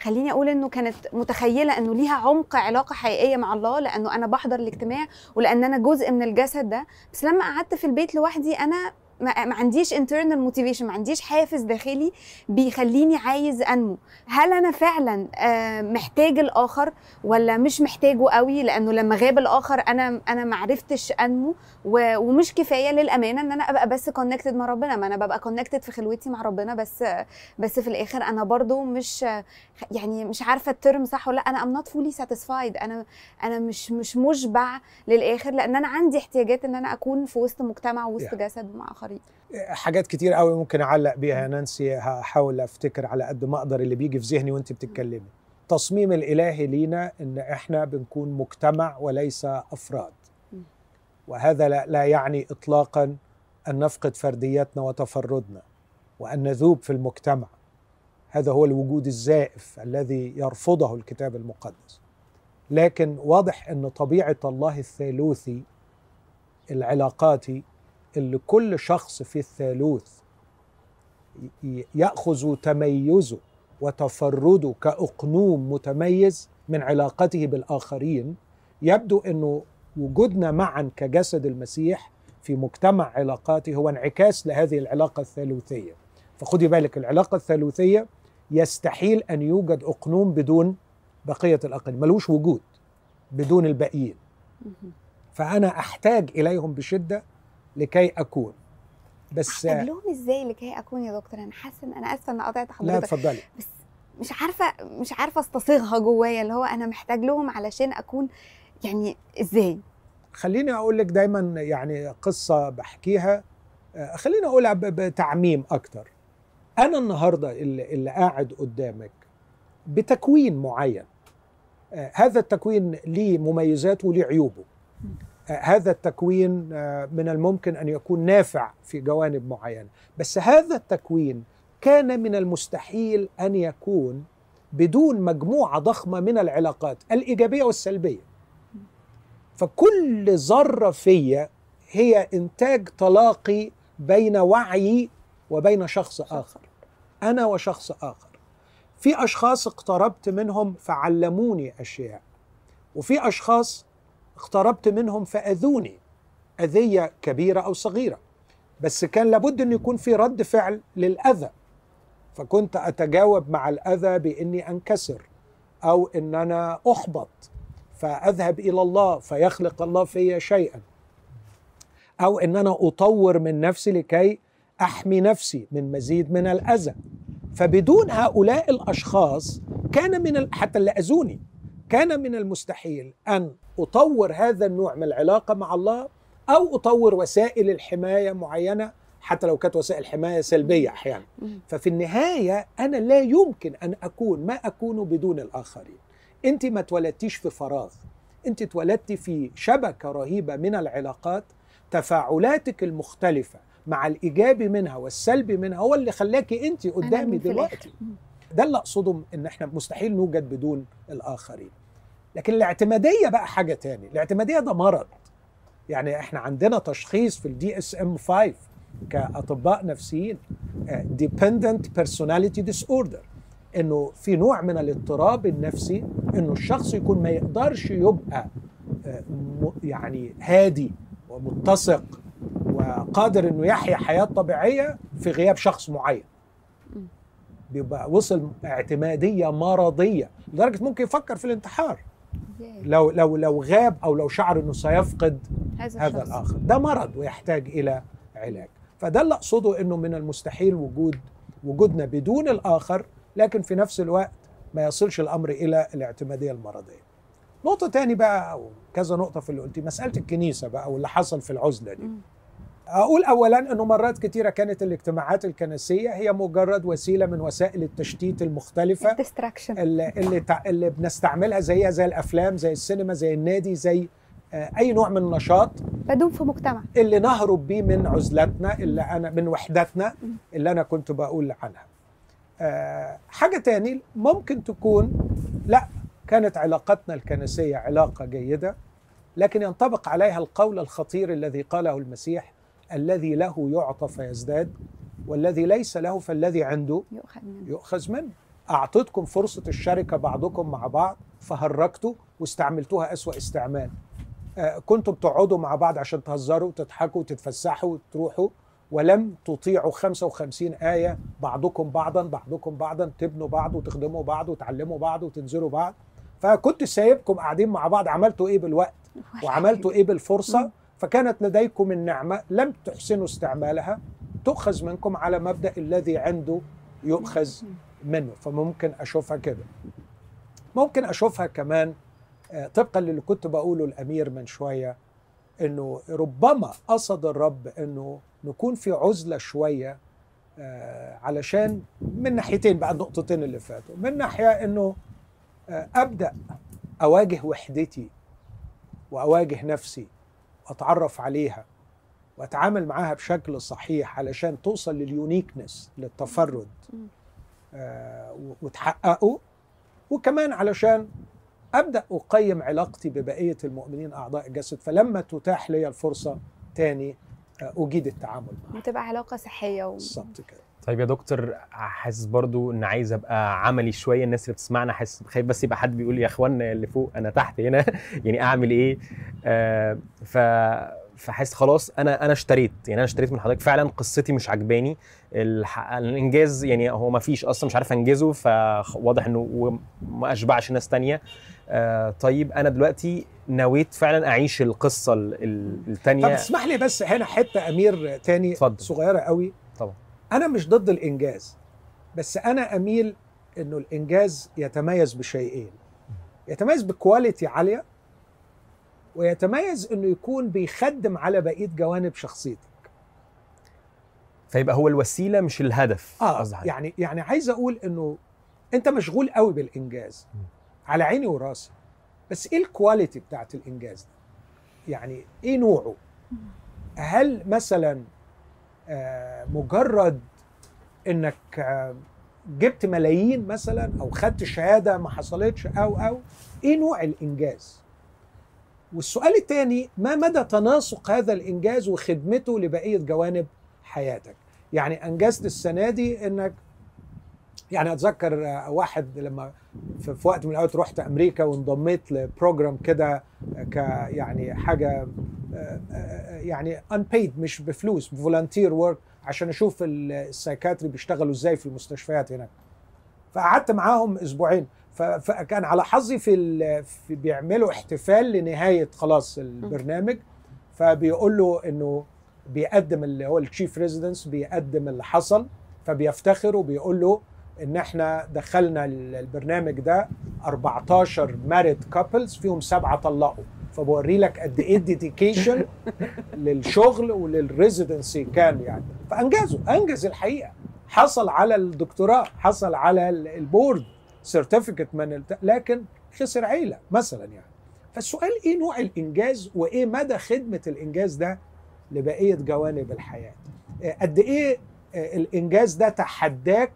خليني أقول إنه كانت متخيلة إنه ليها عمق علاقة حقيقية مع الله لأنه أنا بحضر الاجتماع ولأن أنا جزء من الجسد ده. بس لما قعدت في البيت لوحدي أنا ما عنديش internal motivation ما عنديش حافز داخلي بيخليني عايز أنمو. هل أنا فعلا آه، محتاج الآخر ولا مش محتاجه قوي؟ لأنه لما غاب الآخر أنا أنا ما عرفتش أنمو ومش كفاية للأمانة إن أنا أبقى بس connected مع ربنا. ما أنا ببقى connected في خلوتي مع ربنا بس بس في الآخر أنا برضو مش يعني مش عارفة ال term صح ولا لأ. أنا am not fully satisfied أنا أنا مش مش مشبع للآخر لأن أنا عندي احتياجات إن أنا أكون في وسط مجتمع ووسط Yeah. جسد مع آخرين. الاخرين حاجات كتير قوي ممكن أعلق بيها يا نانسي. هحاول أفتكر على قد ما أقدر اللي بيجي في ذهني وانت بتتكلمي. تصميم الإلهي لينا إن إحنا بنكون مجتمع وليس أفراد. وهذا لا, لا يعني اطلاقا أن نفقد فرديتنا وتفردنا وأن نذوب في المجتمع. هذا هو الوجود الزائف الذي يرفضه الكتاب المقدس. لكن واضح إن طبيعة الله الثالوثي العلاقاتي اللي كل شخص في الثالوث يأخذ تميزه وتفرده كأقنوم متميز من علاقته بالآخرين يبدو إنه وجودنا معا كجسد المسيح في مجتمع علاقاتي هو انعكاس لهذه العلاقة الثالوثية فخدي بالك العلاقة الثالوثية يستحيل أن يوجد أقنوم بدون بقية الاقانيم ملوش وجود بدون الباقيين. فأنا أحتاج إليهم بشدة لكي أكون. بس احتاج لهم إزاي لكي أكون يا دكتور؟ أنا حاسة إن أنا آسفة ان قطعت لا حضرتك. اتفضلي. بس مش عارفة مش عارفة أستصيغها جوايا اللي هو أنا محتاج لهم علشان أكون يعني إزاي؟ خليني أقول لك دايما يعني قصة بحكيها. آه، خليني اقولها بتعميم أكتر. أنا النهارده اللي, اللي قاعد قدامك بتكوين معين. آه، هذا التكوين ليه مميزاته وليه عيوبه. هذا التكوين آه، من الممكن أن يكون نافع في جوانب معينة. بس هذا التكوين كان من المستحيل أن يكون بدون مجموعة ضخمة من العلاقات الإيجابية والسلبية. فكل ذرة فيا هي إنتاج تلاقي بين وعي وبين شخص آخر. أنا وشخص آخر. في أشخاص اقتربت منهم فعلموني أشياء. وفي أشخاص اقتربت منهم فأذوني أذية كبيرة أو صغيرة. بس كان لابد إن يكون في رد فعل للأذى. فكنت أتجاوب مع الأذى بإني أنكسر أو إن أنا أحبط. فأذهب إلى الله فيخلق الله في شيئا. أو إن أنا أطور من نفسي لكي أحمي نفسي من مزيد من الأذى. فبدون هؤلاء الأشخاص كان من. حتى اللي أذوني. كان من المستحيل أن أطور هذا النوع من العلاقة مع الله أو أطور وسائل الحماية معينة حتى لو كانت وسائل حماية سلبية أحيانا. ففي النهاية أنا لا يمكن أن أكون ما أكون بدون الآخرين. أنت ما اتولدتيش في فراغ. أنت اتولدتي في شبكة رهيبة من العلاقات تفاعلاتك المختلفة مع الإيجابي منها والسلبي منها هو اللي خلاكي أنت قدامي دلوقتي. ده اللي أقصده إن إحنا مستحيل نوجد بدون الآخرين. لكن الاعتمادية بقى حاجة تاني. الاعتمادية ده مرض. يعني إحنا عندنا تشخيص في ال DSM 5 كأطباء نفسيين dependent personality disorder إنه في نوع من الاضطراب النفسي إنه الشخص يكون ما يقدرش يبقى آه، يعني هادي ومتسق وقادر إنه يحيا حياة طبيعية في غياب شخص معين. بيبقى وصل اعتمادية مرضية. لدرجة ممكن يفكر في الانتحار؟ لو لو لو غاب أو لو شعر إنه سيفقد هذا هذا. الآخر. ده مرض ويحتاج إلى علاج. فده اللي أقصده إنه من المستحيل وجود وجودنا بدون الآخر لكن في نفس الوقت ما يصلش الأمر إلى الاعتمادية المرضية. نقطة تاني بقى أو كذا نقطة في اللي قلتيه مسألة الكنيسة بقى واللي حصل في العزلة دي. مم. أقول اولا إنه مرات كتيرة كانت الاجتماعات الكنسية هي مجرد وسيلة من وسائل التشتيت المختلفة الديستراكشن اللي اللي. اللي بنستعملها زيها زي الأفلام زي السينما زي النادي زي آه، أي نوع من النشاط بدوم في مجتمع اللي نهرب بيه من عزلتنا اللي أنا من وحدتنا. اللي أنا كنت بقول عنها آه، حاجة تاني ممكن تكون لا كانت علاقتنا الكنسية علاقة جيدة لكن ينطبق عليها القول الخطير الذي قاله المسيح الذي له يعطى فيزداد والذي ليس له فالذي عنده يؤخذ منه. يؤخذ منه. أعطيتكم فرصة الشركة بعضكم مع بعض فهرجتوا واستعملتوها أسوأ استعمال. آه، كنتم بتقعدوا مع بعض عشان تهزروا وتضحكوا وتتفسحوا وتروحوا ولم تطيعوا 55 آية بعضكم بعضا بعضكم بعضا تبنوا بعض وتخدموا بعض وتعلموا بعض وتنزلوا بعض. فكنت سايبكم قاعدين مع بعض عملتوا إيه بالوقت؟ وعملتوا إيه بالفرصة. فكانت لديكم النعمة لم تحسنوا استعمالها تؤخذ منكم على مبدأ الذي عنده يؤخذ منه. فممكن أشوفها كده. ممكن أشوفها كمان آه، طبقا للي كنت بقوله الأمير من شوية إنه ربما قصد الرب إنه نكون في عزلة شوية آه، علشان من ناحيتين بقى النقطتين اللي فاتوا. من ناحية إنه آه، أبدأ أواجه وحدتي وأواجه نفسي. واتعرف عليها وأتعامل معاها بشكل صحيح علشان توصل لليونيكنس للتفرد. آه، وتحققه. وكمان علشان أبدأ أقيم علاقتي ببقية المؤمنين أعضاء الجسد فلما تتاح لي الفرصة تاني آه، أجيد التعامل معها. وتبقى علاقة صحية و... بالظبط كده. طيب يا دكتور حاسس برضو إن عايز أبقى عملي شوية الناس اللي بتسمعنا حاسس خايف بس يبقى حد بيقول يا اخوانا اللي فوق أنا تحت هنا يعني أعمل إيه؟ آه ف فحاسس خلاص أنا أنا اشتريت يعني أنا اشتريت من حضرتك. فعلا قصتي مش عجباني. الإنجاز يعني هو ما فيش أصلا مش عارف أنجزه فواضح إنه ما أشبعش ناس تانية. آه طيب أنا دلوقتي نويت فعلا أعيش القصة ال- ال- طب اسمح لي بس هنا حتة أمير تاني اتفضل. صغيرة قوي. أنا مش ضد الإنجاز بس أنا أميل إنه الإنجاز يتميز بشيئين يتميز بكواليتي عالية ويتميز إنه يكون بيخدم على بقية جوانب شخصيتك فيبقى هو الوسيلة مش الهدف آه. يعني يعني عايز أقول إنه أنت مشغول قوي بالإنجاز م. على عيني وراسي بس إيه الكواليتي بتاعت الإنجاز ده يعني إيه نوعه هل مثلا مجرد انك آه، جبت ملايين مثلا أو خدت شهادة ما حصلتش أو أو إيه نوع الإنجاز؟ والسؤال الثاني ما مدى تناسق هذا الإنجاز وخدمته لبقية جوانب حياتك؟ يعني أنجزت السنة دي إنك يعني أتذكر آه، واحد لما في وقت من الأوقات رحت أمريكا وانضميت ل program كده ك يعني حاجة آه، آه، يعني unpaid مش بفلوس volunteer work عشان أشوف ال- ال psychiatry بيشتغلوا إزاي في المستشفيات هناك. فقعدت معاهم أسبوعين. فكان على حظي في, في بيعملوا احتفال لنهاية خلاص البرنامج. فبيقول له إنه بيقدم اللي هو ال chief residents بيقدم اللي حصل. فبيفتخر وبيقول له إن إحنا دخلنا ال- البرنامج ده 14 married couples فيهم سبعة طلقوا. فبوري لك قد إيه ال dedication للشغل ولل residency كان يعني. فأنجزوا أنجز الحقيقة. حصل على الدكتوراه حصل على ال- ال board certificate من الت... لكن خسر عيلة مثلا يعني. فالسؤال إيه نوع الإنجاز وإيه مدى خدمة الإنجاز ده لبقية جوانب الحياة؟ آه، قد إيه آه، الإنجاز ده تحداك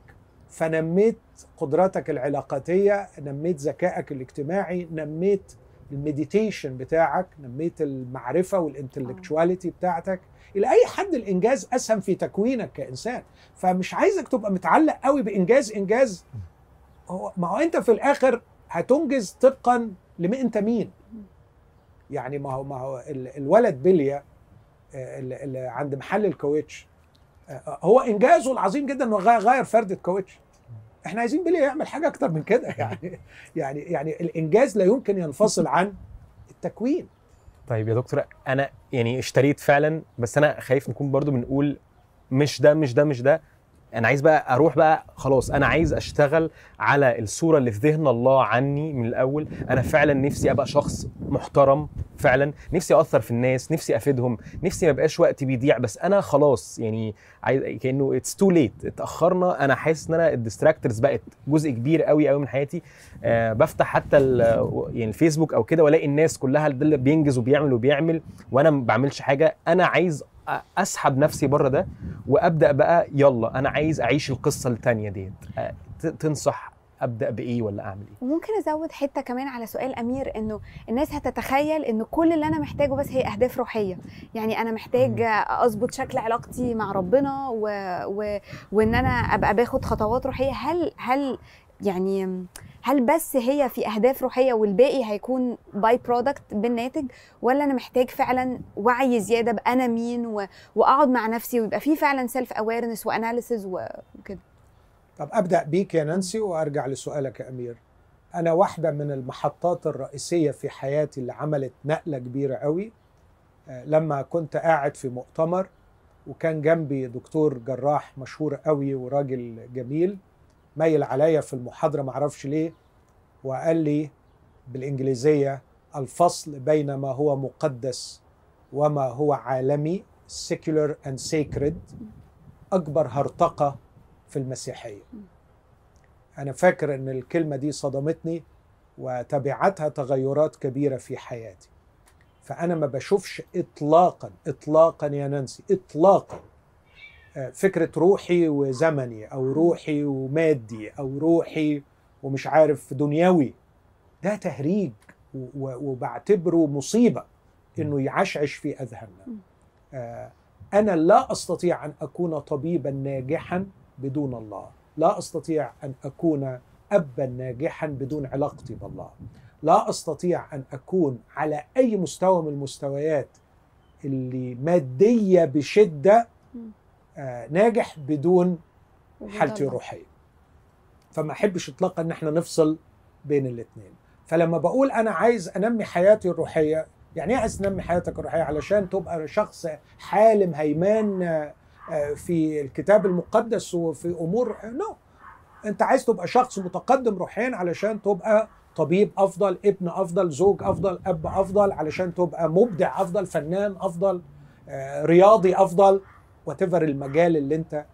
فنميت قدراتك العلاقاتية نميت ذكائك الاجتماعي نميت ال meditation بتاعك نميت المعرفة وال intellectuality بتاعتك. إلى أي حد الإنجاز أسهم في تكوينك كإنسان. فمش عايزك تبقى متعلق قوي بإنجاز إنجاز. هو ما هو أنت في الآخر هتنجز طبقا لمين أنت مين. يعني ما هو ما هو ال- الولد بليا آه، اللي اللي عند محل الكاوتش آه، هو إنجازه العظيم جدا انه غير فرده كاوتش إحنا عايزين بليا يعمل حاجة أكتر من كده يعني يعني يعني الإنجاز لا يمكن ينفصل عن التكوين. طيب يا دكتور أنا يعني اشتريت فعلا بس أنا خايف نكون برضو بنقول مش ده مش ده مش ده. أنا عايز بقى أروح بقى خلاص أنا عايز اشتغل على الصورة اللي في ذهن الله عني من الأول. أنا فعلا نفسي أبقى شخص محترم فعلا نفسي أثر في الناس نفسي أفيدهم نفسي ما يبقاش وقتي بيضيع. بس أنا خلاص يعني عايز كأنه it's too late اتأخرنا. أنا حاسس إن أنا ال distractors بقت جزء كبير قوي قوي من حياتي. آه بفتح حتى يعني الفيسبوك أو كده وألاقي الناس كلها اللي بينجز وبيعمل وبيعمل وأنا ما بعملش حاجة. أنا عايز أسحب نفسي بره ده وأبدأ بقى يلا أنا عايز أعيش القصة التانية ديت آه، تنصح أبدأ بإيه ولا أعمل إيه؟ وممكن أزود حتة كمان على سؤال أمير إنه الناس هتتخيل إن كل اللي أنا محتاجه بس هي أهداف روحية. يعني أنا محتاج أظبط شكل علاقتي مع ربنا و... و... وإن أنا أبقى باخد خطوات روحية. هل هل يعني هل بس هي في أهداف روحية والباقي هيكون by-product بالناتج ولا أنا محتاج فعلا وعي زيادة بأنا مين و... وأقعد مع نفسي ويبقى في فعلا self awareness و analysis وكده؟ طب أبدأ بيك يا نانسي وأرجع لسؤالك يا أمير. أنا واحدة من المحطات الرئيسية في حياتي اللي عملت نقلة كبيرة قوي. آه، لما كنت قاعد في مؤتمر وكان جنبي دكتور جراح مشهور قوي وراجل جميل. ميل عليا في المحاضرة معرفش ليه وقال لي بالإنجليزية الفصل بين ما هو مقدس وما هو عالمي secular and sacred أكبر هرطقة في المسيحية. أنا فاكر إن الكلمة دي صدمتني وتبعتها تغيرات كبيرة في حياتي. فأنا ما بشوفش اطلاقا اطلاقا يا نانسي اطلاقا. فكرة روحي وزمني أو روحي ومادي أو روحي ومش عارف دنيوي ده تهريج وبعتبره مصيبة إنه يعشعش في أذهاننا. آه، أنا لا أستطيع أن أكون طبيبا ناجحا بدون الله. لا أستطيع أن أكون ابا ناجحا بدون علاقتي بالله. لا أستطيع أن أكون على أي مستوى من المستويات اللي مادية بشدة ناجح بدون حالتي. الروحية. فما أحبش اطلاقا إن إحنا نفصل بين الاثنين فلما بقول أنا عايز أنمي حياتي الروحية يعني إيه عايز تنمي حياتك الروحية؟ علشان تبقى شخص حالم هيمان آه، آه، في الكتاب المقدس وفي أمور نو أنت عايز تبقى شخص متقدم روحيا علشان تبقى طبيب أفضل ابن أفضل زوج أفضل أب أفضل علشان تبقى مبدع أفضل فنان أفضل آه، رياضي أفضل. وتفر المجال اللي انت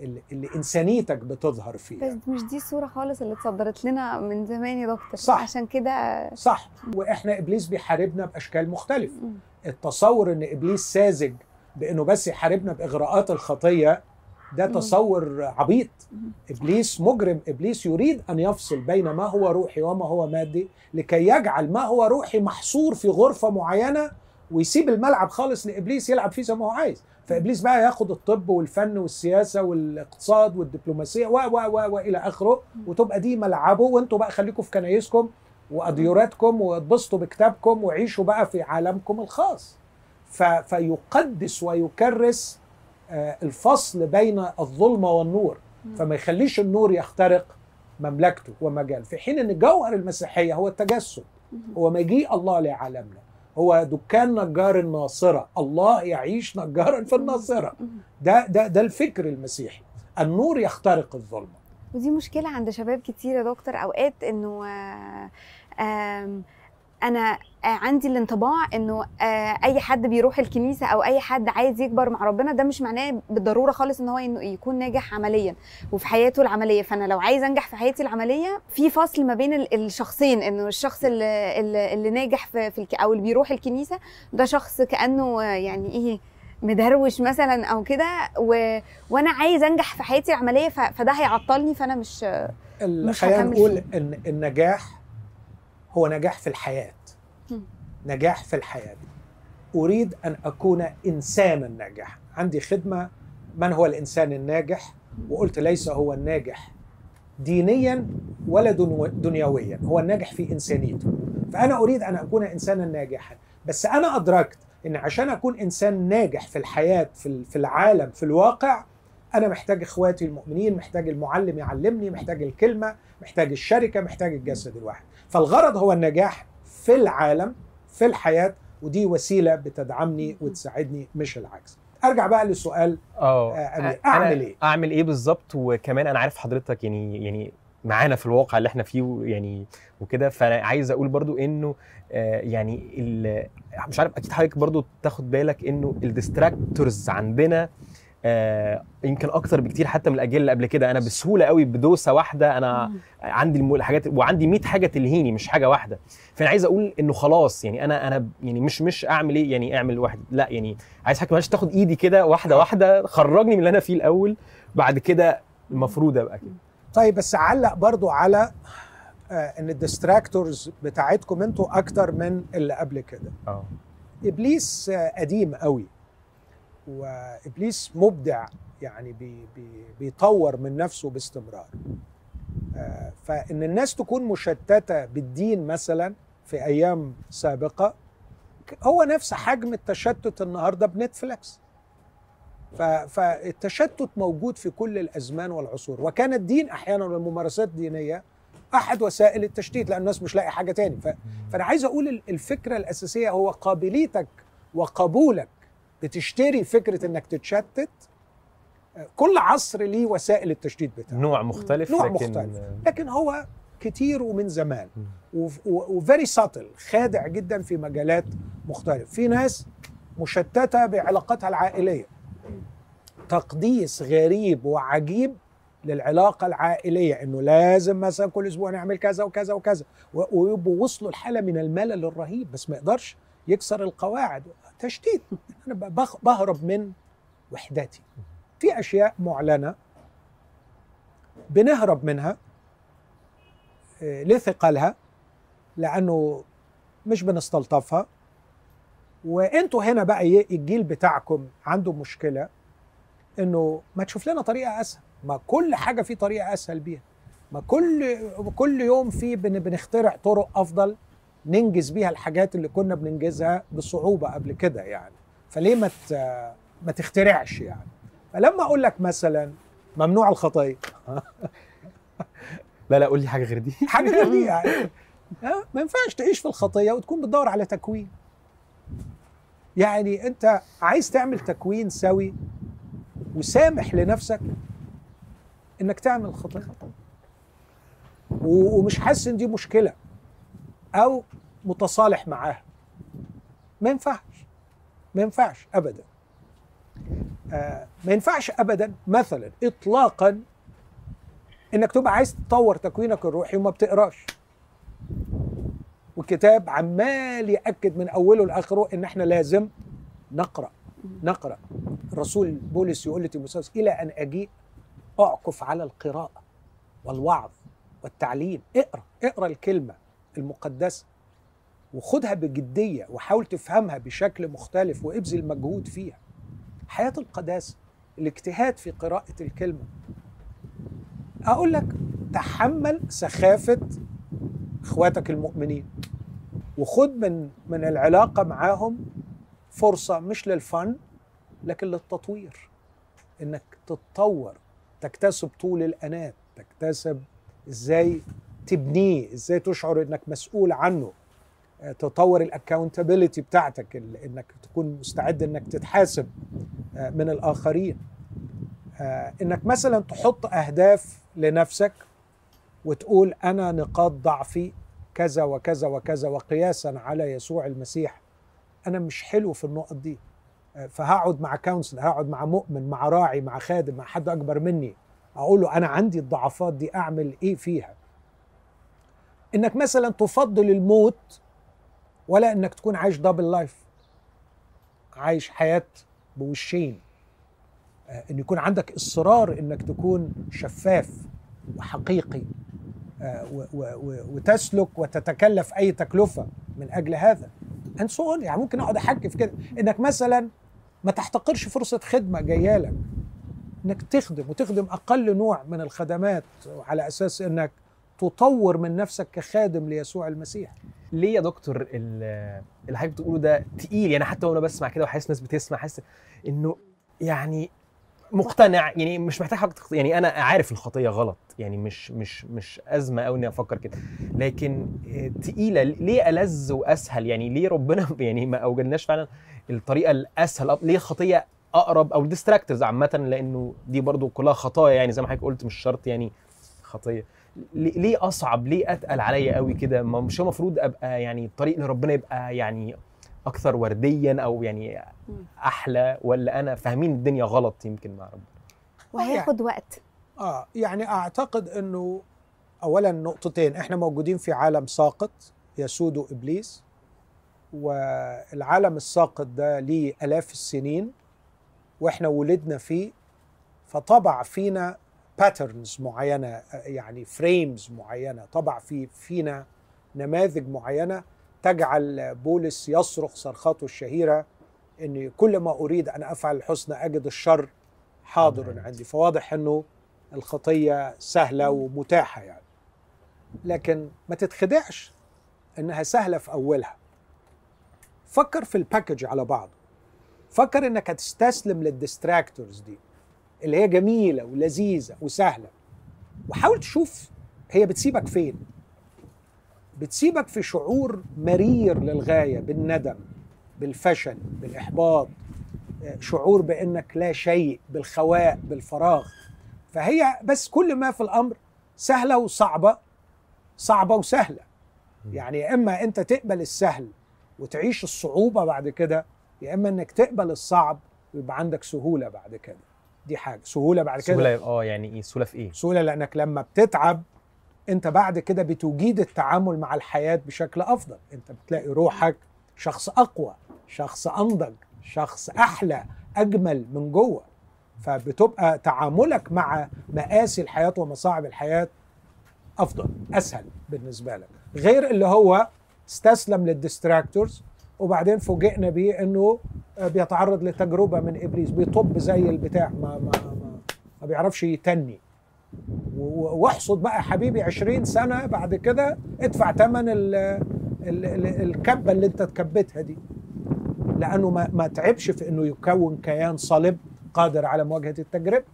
اللي, إنسانيتك بتظهر فيه بس مش دي الصورة خالص اللي اتصدرت لنا من زمان يا دكتور صح. عشان كده صح وإحنا إبليس بيحاربنا بأشكال مختلفة. التصور إن إبليس ساذج بإنه بس يحاربنا بإغراءات الخطية ده. تصور عبيط. إبليس مجرم إبليس يريد أن يفصل بين ما هو روحي وما هو مادي لكي يجعل ما هو روحي محصور في غرفة معينة ويسيب الملعب خالص لإبليس يلعب فيه زي ما هو عايز. فإبليس بقى ياخد الطب والفن والسياسة والاقتصاد والدبلوماسية و و و وإلى آخره وتبقى دي ملعبه. وأنتوا بقى خليكم في كنايسكم وأديوراتكم واتبسطوا بكتابكم وعيشوا بقى في عالمكم الخاص. ف فيقدس ويكرس آه، الفصل بين الظلمه والنور. فما يخليش النور يخترق مملكته ومجال في حين إن جوهر المسيحية هو التجسد. هو مجيء الله لعالمنا. هو دكان نجار الناصرة. الله يعيش نجارا في الناصرة. مم. ده ده ده الفكر المسيحي. النور يخترق الظلمة. ودي مشكلة عند شباب كتير يا دكتور. أوقات إنه آه، آم، أنا آه، عندي الانطباع إنه آه، أي حد بيروح الكنيسة أو أي حد عايز يكبر مع ربنا ده مش معناه بالضرورة خالص إن هو إنه يكون ناجح عمليا وفي حياته العملية فأنا لو عايز أنجح في حياتي العملية في فصل ما بين ال- الشخصين إنه الشخص اللي, اللي ناجح في, في الك... أو اللي بيروح الكنيسة ده شخص كأنه آه، يعني إيه مدروش مثلا أو كده و... وأنا عايز أنجح في حياتي العملية ف... فده هيعطلني فأنا مش ال- مش خلينا نقول. إن النجاح هو نجاح في الحياة. نجاح في الحياة. أريد أن أكون انسانا ناجحا عندي خدمة من هو الإنسان الناجح؟ وقلت ليس هو الناجح دينيا ولا دنيويا. هو الناجح في إنسانيته. فأنا أريد أن أكون انسانا ناجحا. بس أنا أدركت إن عشان أكون إنسان ناجح في الحياة في ال- في العالم في الواقع أنا محتاج إخواتي المؤمنين محتاج المعلم يعلمني محتاج الكلمة محتاج الشركة محتاج الجسد الواحد. فالغرض هو النجاح في العالم في الحياة ودي وسيلة بتدعمني وتساعدني مش العكس. أرجع بقى للسؤال آه آه، أعمل إيه؟ أعمل إيه بالظبط؟ وكمان أنا عارف حضرتك يعني يعني معانا في الواقع اللي إحنا فيه يعني وكده. فأنا عايز أقول برضو إنه آه، يعني مش عارف أكيد حضرتك برضو تاخد بالك إنه الديستراكتورز عندنا آه، يمكن أكتر بكتير حتى من الأجيال اللي قبل كده. أنا بسهولة قوي بدوسة واحدة. أنا عندي الحاجات وعندي 100 حاجة تلهيني مش حاجة واحدة. فأنا عايز أقول إنه خلاص يعني أنا أنا يعني مش مش أعمل إيه؟ يعني أعمل واحد. لا يعني عايز حاجة معلش تاخد إيدي كده واحدة واحدة. خرجني من اللي أنا فيه الأول. بعد كده المفروض أبقى كده. طيب بس علق برضو على آه، إن ال distractors بتاعتكم أنتوا أكتر من اللي قبل كده. آه. إبليس آه، قديم قوي. وإبليس مبدع يعني بي بي بيطور من نفسه باستمرار. آه، فإن الناس تكون مشتتة بالدين مثلا في أيام سابقة هو نفس حجم التشتت النهارده بنتفليكس. فالتشتت موجود في كل الأزمان والعصور. وكان الدين أحيانا والممارسات الدينيه أحد وسائل التشتيت لأن الناس مش لاقي حاجة تاني. فأنا عايز أقول ال- الفكرة الأساسية هو قابليتك وقبولك بتشتري فكرة إنك تتشتت كل عصر ليه وسائل التشتيت بتاعه. نوع مختلف نوع لكن مختلف. لكن هو كتير ومن زمان. وفيري ساتل خادع جدا في مجالات مختلفة. في ناس مشتتة بعلاقاتها العائلية. تقديس غريب وعجيب للعلاقة العائلية إنه لازم مثلا كل أسبوع نعمل كذا وكذا وكذا. ويبقوا وصلوا لحالة من الملل الرهيب بس ما يقدرش يكسر القواعد. تشتيت. أنا بهرب من وحدتي في أشياء معلنة بنهرب منها آه، لثقلها لأنه مش بنستلطفها. وأنتوا هنا بقى ي- الجيل بتاعكم عنده مشكلة إنه ما تشوف لنا طريقة أسهل. ما كل حاجة في طريقة أسهل بيها. ما كل كل يوم في بن بنخترع طرق أفضل. ننجز بيها الحاجات اللي كنا بننجزها بصعوبة قبل كده يعني. فليه ما ما تخترعش يعني؟ فلما أقول لك مثلا ممنوع الخطيه لا لا قول لي حاجة غير دي. حاجة غير دي يعني؟ ما ينفعش تعيش في الخطية وتكون بتدور على تكوين. يعني أنت عايز تعمل تكوين سوي وسامح لنفسك إنك تعمل خطية. ومش حاسس إن دي مشكلة. أو متصالح معاها. ما ينفعش. ما ينفعش ابدا. آه ما ينفعش ابدا مثلا اطلاقا إنك تبقى عايز تطور تكوينك الروحي وما بتقراش. والكتاب عمال يأكد من أوله لآخره إن إحنا لازم نقرأ. نقرأ. الرسول بولس يقول لتيموثاوس إلى أن أجيء أعكف على القراءة والوعظ والتعليم. اقرأ. اقرأ الكلمة. المقدسه وخدها بجدية وحاول تفهمها بشكل مختلف وابذل مجهود فيها. حياة القداسه الاجتهاد في قراءة الكلمة. أقول لك تحمل سخافة إخواتك المؤمنين وخد من من العلاقة معاهم فرصة مش للفن لكن للتطوير. إنك تتطور تكتسب طول الأنات تكتسب إزاي تبنيه إزاي تشعر إنك مسؤول عنه؟ آه، تطور الاكاونتابيلتي بتاعتك إنك تكون مستعد إنك تتحاسب آه، من الآخرين. آه، إنك مثلا تحط أهداف لنفسك وتقول أنا نقاط ضعفي كذا وكذا وكذا وقياسا على يسوع المسيح. أنا مش حلو في النقط دي. فهقعد مع counselor هقعد مع مؤمن مع راعي مع خادم مع حد أكبر مني. أقول له أنا عندي الضعفات دي أعمل إيه فيها؟ إنك مثلا تفضل الموت ولا إنك تكون عايش double life عايش حياة بوشين. آه، إن يكون عندك إصرار إنك تكون شفاف وحقيقي آه، وتسلك وتتكلف أي تكلفة من أجل هذا. On. يعني ممكن أقعد احكي في كده. إنك مثلا ما تحتقرش فرصة خدمة جاية لك. إنك تخدم وتخدم أقل نوع من الخدمات على أساس إنك تطور من نفسك كخادم ليسوع المسيح. ليه يا دكتور ال- اللي حضرتك بتقوله ده تقيل؟ يعني حتى وأنا بسمع كده وحاسس ناس بتسمع حاسس إنه يعني مقتنع يعني مش محتاج حاجة. يعني أنا عارف الخطية غلط يعني مش مش مش أزمة قوي إني أفكر كده. لكن آه، تقيلة ليه ألذ وأسهل؟ يعني ليه ربنا يعني ما أوجدناش فعلا الطريقة الأسهل؟ ليه الخطيه أقرب أو الديستراكتورز عامة؟ لأنه دي برضو كلها خطايا يعني زي ما حضرتك قلت مش شرط يعني خطية. ليه أصعب؟ ليه أتقل عليا قوي كده؟ ما مش المفروض أبقى يعني الطريق لربنا يبقى يعني أكثر ورديا أو يعني أحلى ولا أنا فاهمين الدنيا غلط يمكن مع ربنا؟ وهياخد وقت. آه يعني أعتقد إنه اولا نقطتين إحنا موجودين في عالم ساقط يسوده ابليس والعالم الساقط ده ليه آلاف السنين وإحنا ولدنا فيه فطبع فينا patterns معينة يعني frames معينة. طبع في فينا نماذج معينة تجعل بولس يصرخ صرخاته الشهيرة اني كل ما أريد أن أفعل الحسنى أجد الشر حاضر عندي. فواضح إنه الخطية سهلة ومتاحة يعني. لكن ما تتخدعش إنها سهلة في أولها. فكر في ال package على بعضه. فكر إنك هتستسلم لل distractors دي. اللي هي جميلة ولذيذة وسهلة. وحاول تشوف هي بتسيبك فين. بتسيبك في شعور مرير للغاية بالندم بالفشل بالإحباط شعور بأنك لا شيء بالخواء بالفراغ. فهي بس كل ما في الأمر سهلة وصعبة صعبة وسهلة. يعني يا إما أنت تقبل السهل وتعيش الصعوبة بعد كده يا إما إنك تقبل الصعب ويبقى عندك سهولة بعد كده. دي حاجة. سهولة بعد كده؟ سهولة آه يعني إيه؟ سهولة في إيه؟ سهولة لأنك لما بتتعب أنت بعد كده بتجيد التعامل مع الحياة بشكل أفضل. أنت بتلاقي روحك شخص أقوى شخص أنضج شخص أحلى أجمل من جوه. فبتبقى تعاملك مع مآسي الحياة ومصاعب الحياة أفضل أسهل بالنسبة لك. غير اللي هو استسلم للديستراكتورز وبعدين فوجئنا بيه إنه بيتعرض لتجربة من إبليس بيطب زي البتاع ما ما ما, ما بيعرفش يتني. واحصد بقى حبيبي 20 سنة بعد كده ادفع ثمن ال- ال- ال- الكبة اللي انت اتكبتها دي. لأنه ما, ما تعبش في إنه يكون كيان صلب قادر على مواجهة التجربة.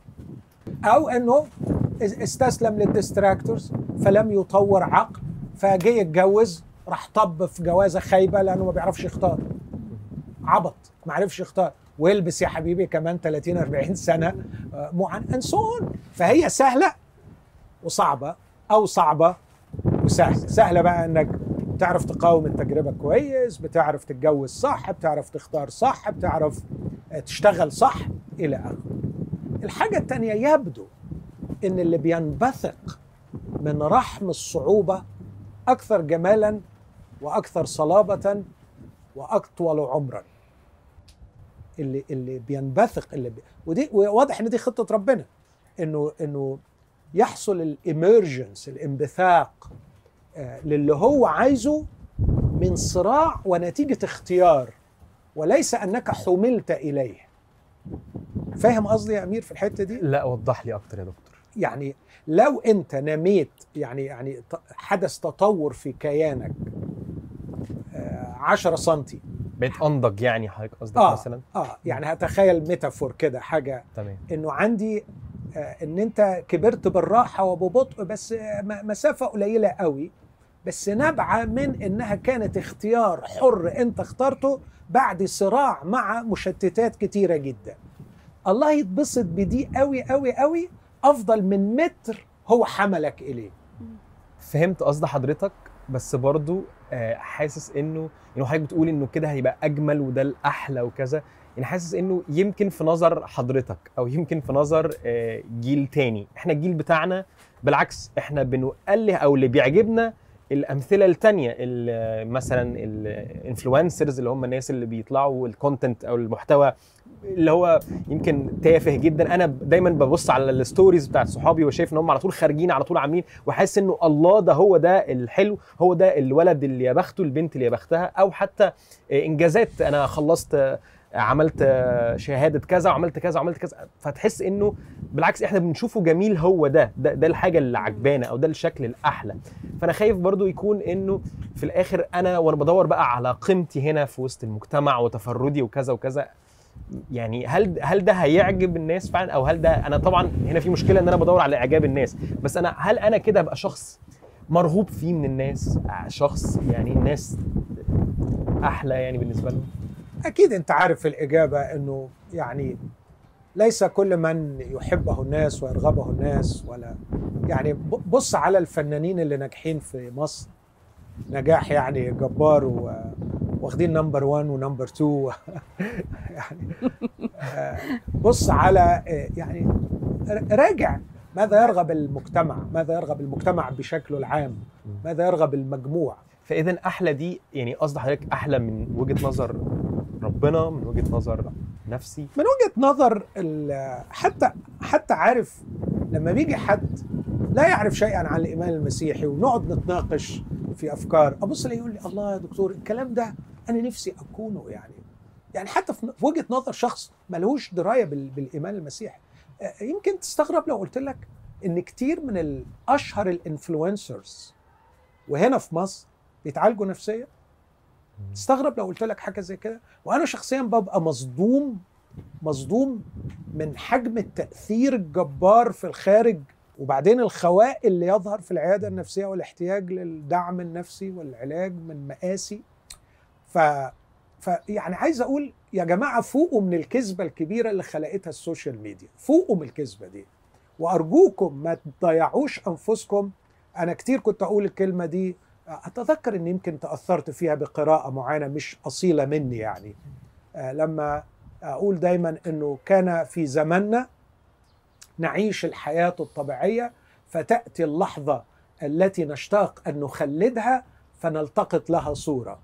أو إنه اس- استسلم للديستراكتورز فلم يطور عقل فجه يتجوز راح طب في جوازة خايبة لأنه ما بيعرفش يختار. عبط ما عرفش يختار. والبس يا حبيبي كمان 30 40 سنة آه، مو عن انسون فهي سهلة وصعبة أو صعبة وسهلة. سهلة بقى إنك بتعرف تقاوم التجربة كويس بتعرف تتجوز صح بتعرف تختار صح بتعرف آه، تشتغل صح إلى آخره. الحاجة الثانية يبدو إن اللي بينبثق من رحم الصعوبة أكثر جمالا وأكثر صلابة وأطول عمرا. اللي اللي بينبثق اللي بي ودي واضح إن دي خطة ربنا انه إنه يحصل الاميرجنس الانبثاق آه، للي هو عايزه من صراع ونتيجة اختيار وليس أنك حملت إليه. فاهم قصدي يا أمير في الحتة دي؟ لا وضح لي أكتر يا دكتور. يعني لو أنت نميت يعني يعني حدث تطور في كيانك 10 سنتي. بقيت أنضج يعني حضرتك قصدك آه. مثلا؟ آه يعني هتخيل ميتافور كده حاجة تمام. إنه عندي آه، إن أنت كبرت بالراحة وببطء بس آه، مسافة قليلة قوي بس نابعة من إنها كانت اختيار حر أنت اخترته بعد صراع مع مشتتات كتيرة جدا. الله يتبسط بدي قوي قوي قوي أفضل من متر هو حملك إليه. فهمت قصد حضرتك؟ بس برضو آه، حاسس إنه يعني حضرتك بتقول إنه كده هيبقى أجمل وده الأحلى وكذا يعني حاسس إنه يمكن في نظر حضرتك أو يمكن في نظر آه، جيل تاني. إحنا الجيل بتاعنا بالعكس إحنا بنقله أو اللي بيعجبنا الأمثلة التانية ال- مثلا ال influencers اللي هم الناس اللي بيطلعوا ال content أو المحتوى اللي هو يمكن تافه جدا. أنا دايما ببص على ال stories بتاعت صحابي وشايف إن هم على طول خارجين على طول عاملين وحاسس إنه الله ده هو ده الحلو هو ده الولد اللي يا بخته البنت اللي يا بختها أو حتى إنجازات. أنا خلصت عملت شهادة كذا وعملت كذا وعملت كذا. فتحس إنه بالعكس إحنا بنشوفه جميل هو ده. ده, ده الحاجة اللي عجبانا أو ده الشكل الأحلى. فأنا خايف برضو يكون إنه في الآخر أنا وأنا بدور بقى على قيمتي هنا في وسط المجتمع وتفردي وكذا وكذا. يعني هل هل ده هيعجب الناس فعلا؟ أو هل ده أنا طبعا هنا في مشكلة إن أنا بدور على إعجاب الناس بس أنا هل أنا كده أبقى شخص مرغوب فيه من الناس؟ شخص يعني الناس أحلى يعني بالنسبة لهم؟ أكيد أنت عارف الإجابة إنه يعني ليس كل من يحبه الناس ويرغبه الناس ولا يعني بص على الفنانين اللي ناجحين في مصر. نجاح يعني جبار و واخدين number 1 و number 2 يعني آه، بص على آه، يعني راجع ماذا يرغب المجتمع ماذا يرغب المجتمع بشكله العام ماذا يرغب المجموع. فإذا أحلى دي يعني قصد حضرتك أحلى من وجهة نظر ربنا من وجهة نظر نفسي؟ من وجهة نظر حتى حتى عارف لما بيجي حد لا يعرف شيئا عن الإيمان المسيحي ونقعد نتناقش في أفكار أبص الاقيه يقول لي الله يا دكتور الكلام ده أنا نفسي اكونه يعني. يعني حتى في وجهة نظر شخص ملهوش دراية بال- بالإيمان المسيحي. آه، يمكن تستغرب لو قلت لك إن كتير من الأشهر الانفلونسرز وهنا في مصر بيتعالجوا نفسيا. تستغرب لو قلت لك حاجة زي كده. وأنا شخصيا ببقى مصدوم مصدوم من حجم التأثير الجبار في الخارج وبعدين الخواء اللي يظهر في العيادة النفسية والاحتياج للدعم النفسي والعلاج من مآسي. ف ف يعني عايز أقول يا جماعة فوقوا من الكذبة الكبيرة اللي خلقتها السوشيال ميديا فوقوا من الكذبة دي. وأرجوكم ما تضيعوش أنفسكم. أنا كتير كنت أقول الكلمة دي أتذكر إن يمكن تأثرت فيها بقراءة معينة مش أصيلة مني يعني. آه، لما أقول دايما إنه كان في زماننا نعيش الحياة الطبيعية فتأتي اللحظة التي نشتاق أن نخلدها فنلتقط لها صورة.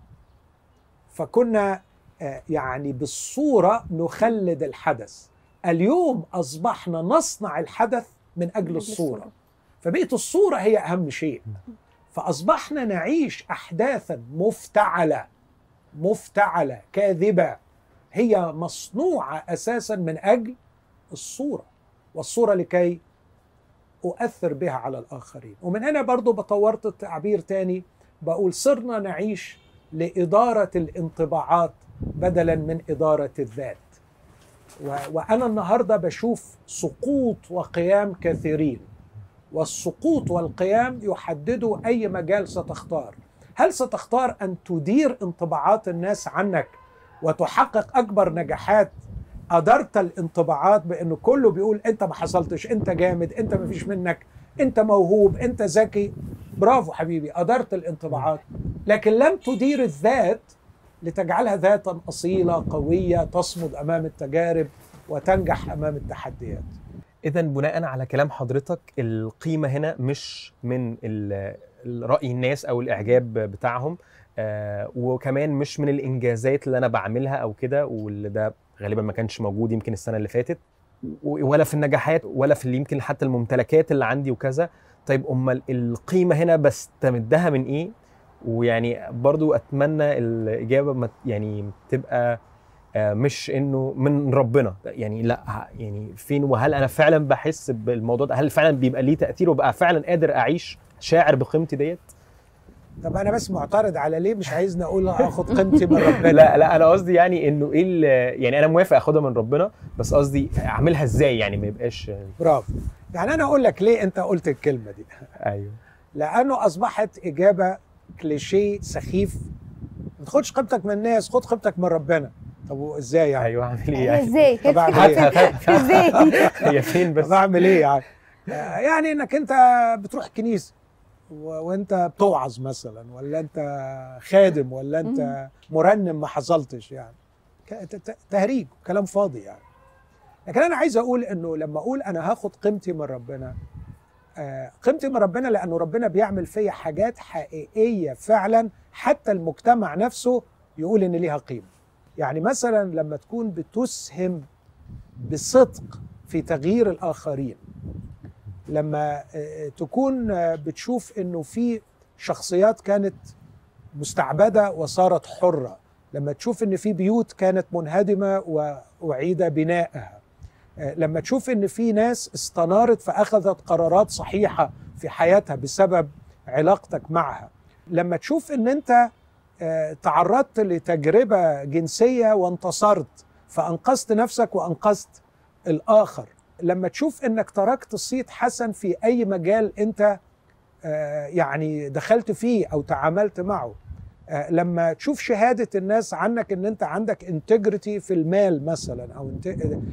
فكنا آه، يعني بالصورة نخلد الحدث. اليوم أصبحنا نصنع الحدث من أجل الصورة. فبقت الصورة هي أهم شيء. فأصبحنا نعيش احداثا مفتعلة مفتعلة كاذبة. هي مصنوعة أساسا من أجل الصورة. والصورة لكي أؤثر بها على الآخرين. ومن هنا برضو بطورت التعبير تاني. بقول صرنا نعيش لإدارة الانطباعات بدلا من إدارة الذات. وأنا النهارده بشوف سقوط وقيام كثيرين والسقوط والقيام يحددوا أي مجال ستختار. هل ستختار أن تدير انطباعات الناس عنك وتحقق أكبر نجاحات؟ أدرت الانطباعات بانه كله بيقول أنت ما حصلتش أنت جامد أنت ما فيش منك. انت موهوب انت ذكي. برافو حبيبي ادرت الانطباعات. لكن لم تدير الذات لتجعلها ذاتا أصيلة قوية تصمد أمام التجارب وتنجح أمام التحديات. اذا بناء على كلام حضرتك القيمة هنا مش من رأي الناس أو الإعجاب بتاعهم آه وكمان مش من الإنجازات اللي أنا بعملها أو كده واللي ده غالبا ما كانش موجود يمكن السنة اللي فاتت. ولا في النجاحات ولا في اللي يمكن حتى الممتلكات اللي عندي وكذا. طيب أمال القيمة هنا بستمدها من إيه؟ ويعني برضو أتمنى الإجابة يعني تبقى آه، مش إنه من ربنا. يعني لأ يعني فين وهل أنا فعلا بحس بالموضوع ده؟ هل فعلا بيبقى ليه تأثير وبقى فعلا قادر أعيش شاعر بقيمتي ديت؟ طب أنا بس معترض على ليه مش عايزني أقول آخد قيمتي من ربنا؟ لا لا أنا قصدي يعني إنه إيه ال- يعني أنا موافق أخدها من ربنا بس قصدي أعملها إزاي يعني ما يبقاش برافو. يعني أنا أقول لك ليه أنت قلت الكلمة دي؟ أيوه. لأنه أصبحت إجابة كليشيه سخيف. ما تاخدش قيمتك من الناس خد قيمتك من ربنا. طب إزاي يعني؟ أيوه أعمل إيه يعني؟ إزاي؟ طب أعمل إيه؟ إزاي؟ هي فين بس؟ طب أعمل إيه يعني؟ يعني إنك أنت بتروح الكنيسه وانت بتوعظ مثلا ولا انت خادم ولا انت مرنم ما حصلتش يعني. ك- ت- ت- تهريج كلام فاضي يعني. لكن أنا عايز أقول إنه لما أقول أنا هاخد قيمتي من ربنا آه، قيمتي من ربنا لأنه ربنا بيعمل فيا حاجات حقيقية فعلا حتى المجتمع نفسه يقول إن ليها قيمة. يعني مثلا لما تكون بتسهم بصدق في تغيير الآخرين لما آه، تكون آه، بتشوف إنه في شخصيات كانت مستعبدة وصارت حرة لما تشوف إن في بيوت كانت منهدمة واعيد بنائها آه، لما تشوف إن في ناس استنارت فأخذت قرارات صحيحة في حياتها بسبب علاقتك معها لما تشوف إن أنت آه، تعرضت لتجربة جنسية وانتصرت فأنقذت نفسك وأنقذت الآخر. لما تشوف إنك تركت صيت حسن في أي مجال أنت آه، يعني دخلت فيه أو تعاملت معه آه، لما تشوف شهادة الناس عنك إن أنت عندك انتجريتي في المال مثلا أو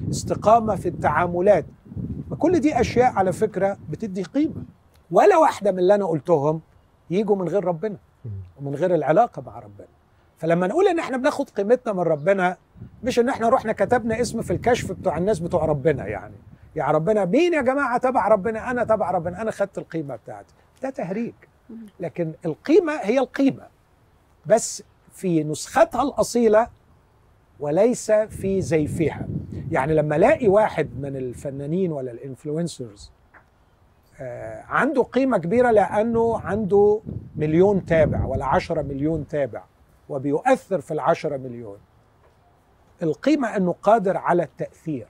استقامة في التعاملات كل دي أشياء على فكرة بتدي قيمة. ولا واحدة من اللي أنا قلتهم يجوا من غير ربنا ومن غير العلاقة مع ربنا. فلما نقول إن إحنا بناخد قيمتنا من ربنا مش إن إحنا رحنا كتبنا اسم في الكشف بتوع الناس بتوع ربنا يعني. يا ربنا مين يا جماعة تبع ربنا؟ أنا تبع ربنا أنا خدت القيمة بتاعتي. ده تهريج. لكن القيمة هي القيمة. بس في نسختها الأصيلة وليس في زيفها. يعني لما ألاقي واحد من الفنانين ولا الإنفلونسرز آه، عنده قيمة كبيرة لأنه عنده مليون تابع ولا عشرة مليون تابع وبيؤثر في العشرة مليون. القيمة أنه قادر على التأثير.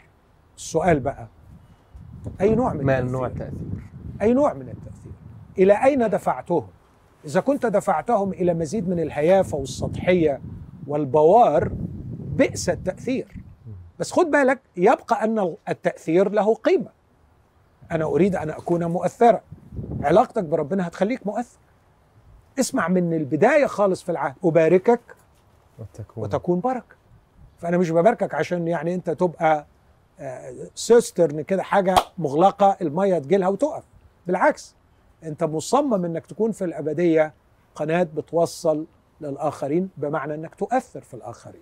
السؤال بقى. أي نوع من ما التأثير؟ نوع التأثير؟ أي نوع من التأثير؟ إلى أين دفعتهم؟ إذا كنت دفعتهم إلى مزيد من الهيافة والسطحية والبوار بئس التأثير. بس خد بالك يبقى أن التأثير له قيمة. أنا أريد أن أكون مؤثرا. علاقتك بربنا هتخليك مؤثر. اسمع من البداية خالص في العهد. أباركك وتكون. وتكون بركة. فأنا مش بباركك عشان يعني أنت تبقى سيسترن كده حاجة مغلقة المية تجيلها وتقف. بالعكس أنت مصمم أنك تكون في الأبدية قناة بتوصل للآخرين بمعنى أنك تؤثر في الآخرين.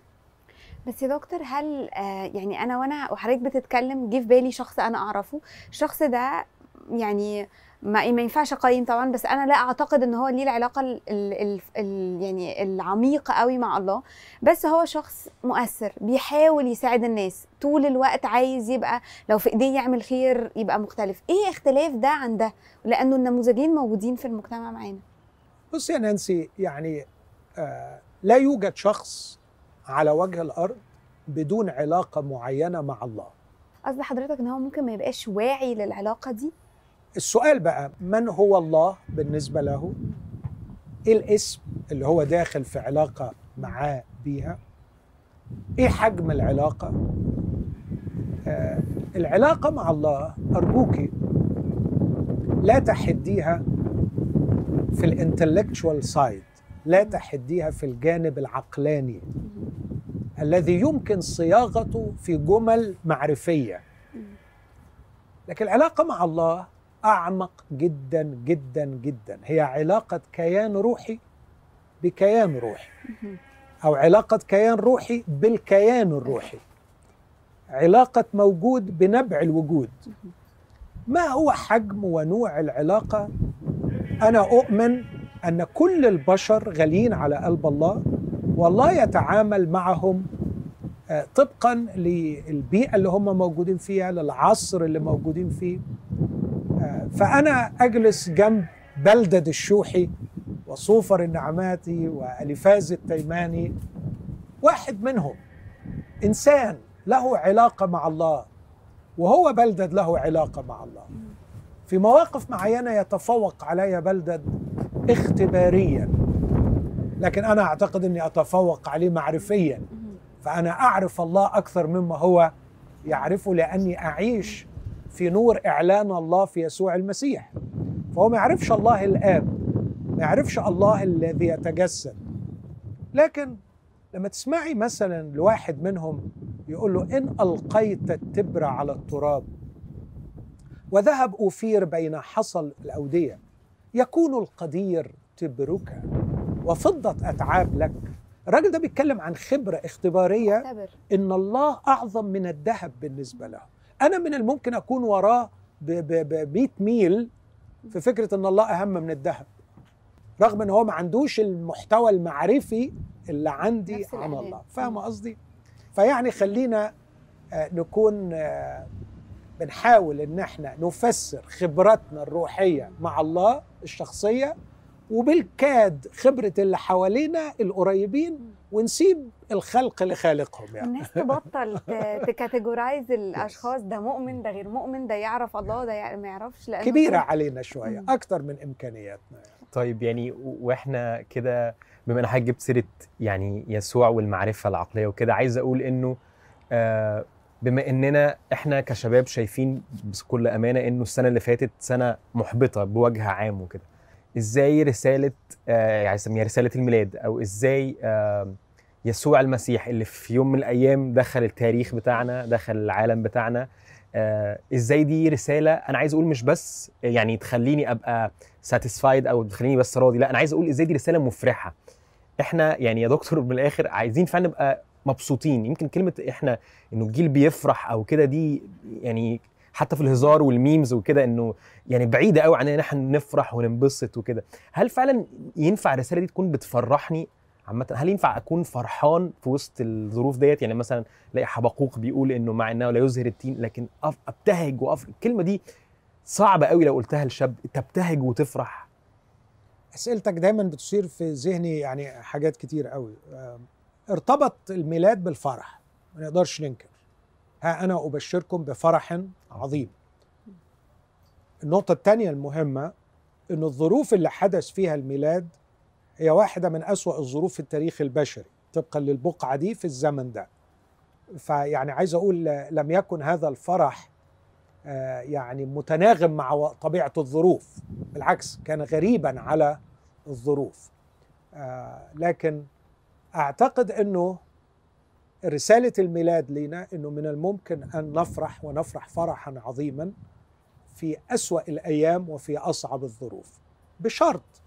بس يا دكتور هل آه يعني أنا وأنا وحضرتك بتتكلم جه في بالي شخص أنا أعرفه. الشخص ده يعني ما ما ينفعش أقيم طبعا بس أنا لا أعتقد إن هو ليه العلاقة ال ال ال ال يعني العميقه قوي مع الله. بس هو شخص مؤثر بيحاول يساعد الناس. طول الوقت عايز يبقى لو في إيديه يعمل خير يبقى مختلف. إيه اختلاف ده عن ده؟ لأنه النموذجين موجودين في المجتمع معانا. بص يا نانسي يعني آه لا يوجد شخص على وجه الأرض بدون علاقة معينة مع الله. قصد حضرتك إن هو ممكن ما يبقاش واعي للعلاقة دي؟ السؤال بقى من هو الله بالنسبة له؟ إيه الاسم اللي هو داخل في علاقة معاه بيها؟ إيه حجم العلاقة؟ آه العلاقة مع الله ارجوكي لا تحديها في ال intellectual side لا تحديها في الجانب العقلاني الذي يمكن صياغته في جمل معرفية. لكن العلاقه مع الله أعمق جدا جدا جدا. هي علاقة كيان روحي بكيان روحي. أو علاقة كيان روحي بالكيان الروحي. علاقة موجود بنبع الوجود. ما هو حجم ونوع العلاقة؟ أنا أؤمن أن كل البشر غاليين على قلب الله والله يتعامل معهم طبقا للبيئة اللي هم موجودين فيها للعصر اللي موجودين فيه. فأنا أجلس جنب بلدد الشوحي وصوفر النعماتي وألفاز التيماني واحد منهم إنسان له علاقة مع الله وهو بلدد له علاقة مع الله. في مواقف معينة يتفوق علي بلدد اختباريا لكن أنا أعتقد إني أتفوق عليه معرفيا. فأنا أعرف الله أكثر مما هو يعرفه لأني أعيش في نور إعلان الله في يسوع المسيح. فهو ما يعرفش الله الآب ما يعرفش الله الذي يتجسد. لكن لما تسمعي مثلا لواحد منهم يقول له إن ألقيت التبر على التراب وذهب أوفير بين حصل الأودية يكون القدير تبرك وفضة أتعاب لك. الراجل ده بيتكلم عن خبرة اختبارية اختبر إن الله أعظم من الذهب بالنسبة له. أنا من الممكن أكون وراه ب 100 ميل في فكرة إن الله أهم من الذهب رغم إن هو ما عندوش المحتوى المعرفي اللي عندي عن. الله فاهم قصدي؟ فيعني خلينا آه، نكون آه، بنحاول إن إحنا نفسر خبراتنا الروحية مع الله الشخصية وبالكاد خبرة اللي حوالينا القريبين ونسيب الخلق لخالقهم يعني. الناس تبطل تكاتيجورايز الأشخاص ده مؤمن ده غير مؤمن ده يعرف الله ده ما يعرفش لأنه كبيرة علينا شوية. أكتر من إمكانياتنا طيب يعني وإحنا كده بما إن حضرتك جبت سيرة يعني يسوع والمعرفة العقلية وكده عايز أقول إنه آه بما إننا إحنا كشباب شايفين بكل أمانة إنه السنة اللي فاتت سنة محبطة بوجه عام وكده إزاي رسالة آه يعني اسميها رسالة الميلاد أو إزاي آه يسوع المسيح اللي في يوم من الأيام دخل التاريخ بتاعنا دخل العالم بتاعنا. آه إزاي دي رسالة أنا عايز أقول مش بس يعني تخليني أبقى satisfied أو تخليني بس راضي لا أنا عايز أقول إزاي دي رسالة مفرحة. إحنا يعني يا دكتور من الآخر عايزين فعلا نبقى مبسوطين. يمكن كلمة إحنا إنه الجيل بيفرح أو كده دي يعني حتى في الهزار وال memes وكده انه يعني بعيدة قوي عن إن إحنا نفرح وننبسط وكده. هل فعلا ينفع الرسالة دي تكون بتفرحني عامة؟ هل ينفع أكون فرحان في وسط الظروف ديت؟ يعني مثلا ألاقي حبقوق بيقول إنه مع إنه لا يزهر التين لكن أبتهج وأف... الكلمة دي صعبة قوي لو قلتها لشاب. تبتهج وتفرح. أسئلتك دايما بتصير في ذهني يعني حاجات كتير قوي. ارتبط الميلاد بالفرح. ما نقدرش ننكر. ها أنا أبشركم بفرح عظيم. النقطة الثانية المهمة إن الظروف اللي حدث فيها الميلاد هي واحدة من أسوأ الظروف في التاريخ البشري طبقا للبقعة دي في الزمن ده. فيعني عايز أقول آه، لم يكن هذا الفرح آه، يعني متناغم مع طبيعة الظروف بالعكس كان غريبا على الظروف. آه، لكن أعتقد إنه رسالة الميلاد لنا إنه من الممكن أن نفرح ونفرح فرحا عظيما في أسوأ الأيام وفي أصعب الظروف. بشرط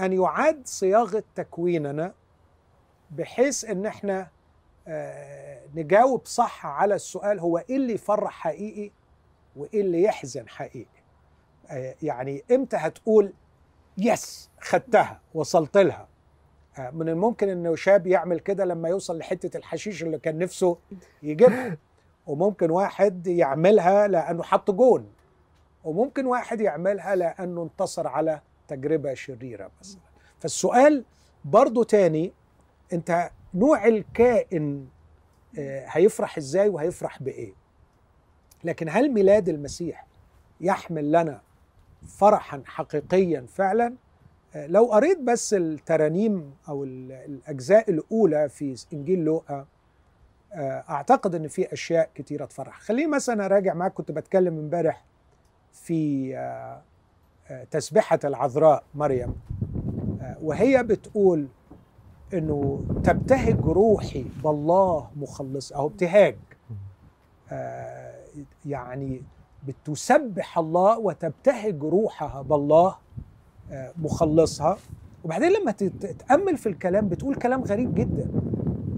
أن يعاد صياغة تكويننا بحيث إن إحنا آه، نجاوب صح على السؤال هو إيه اللي يفرح حقيقي وإيه اللي يحزن حقيقي. آه، يعني إمتى هتقول يس خدتها وصلت لها؟ من الممكن إنه شاب يعمل كده لما يوصل لحتة الحشيش اللي كان نفسه يجيبها. وممكن واحد يعملها لأنه حط جون. وممكن واحد يعملها لأنه انتصر على تجربة شريرة مثلا. فالسؤال برضو تاني أنت نوع الكائن آه، هيفرح إزاي وهيفرح بإيه؟ لكن هل ميلاد المسيح يحمل لنا فرحا حقيقيا فعلا؟ لو قريت بس الترانيم أو ال- الأجزاء الأولى في إنجيل لوقا آه، أعتقد إن في أشياء كتيرة تفرح. خليني مثلا أراجع معاك كنت بتكلم امبارح في آه، آه، تسبحه العذراء مريم وهي بتقول إنه تبتهج روحي بالله مخلص أو ابتهاج. يعني بتسبح الله وتبتهج روحها بالله مخلصها. وبعدين لما تت- تتامل في الكلام بتقول كلام غريب جدا.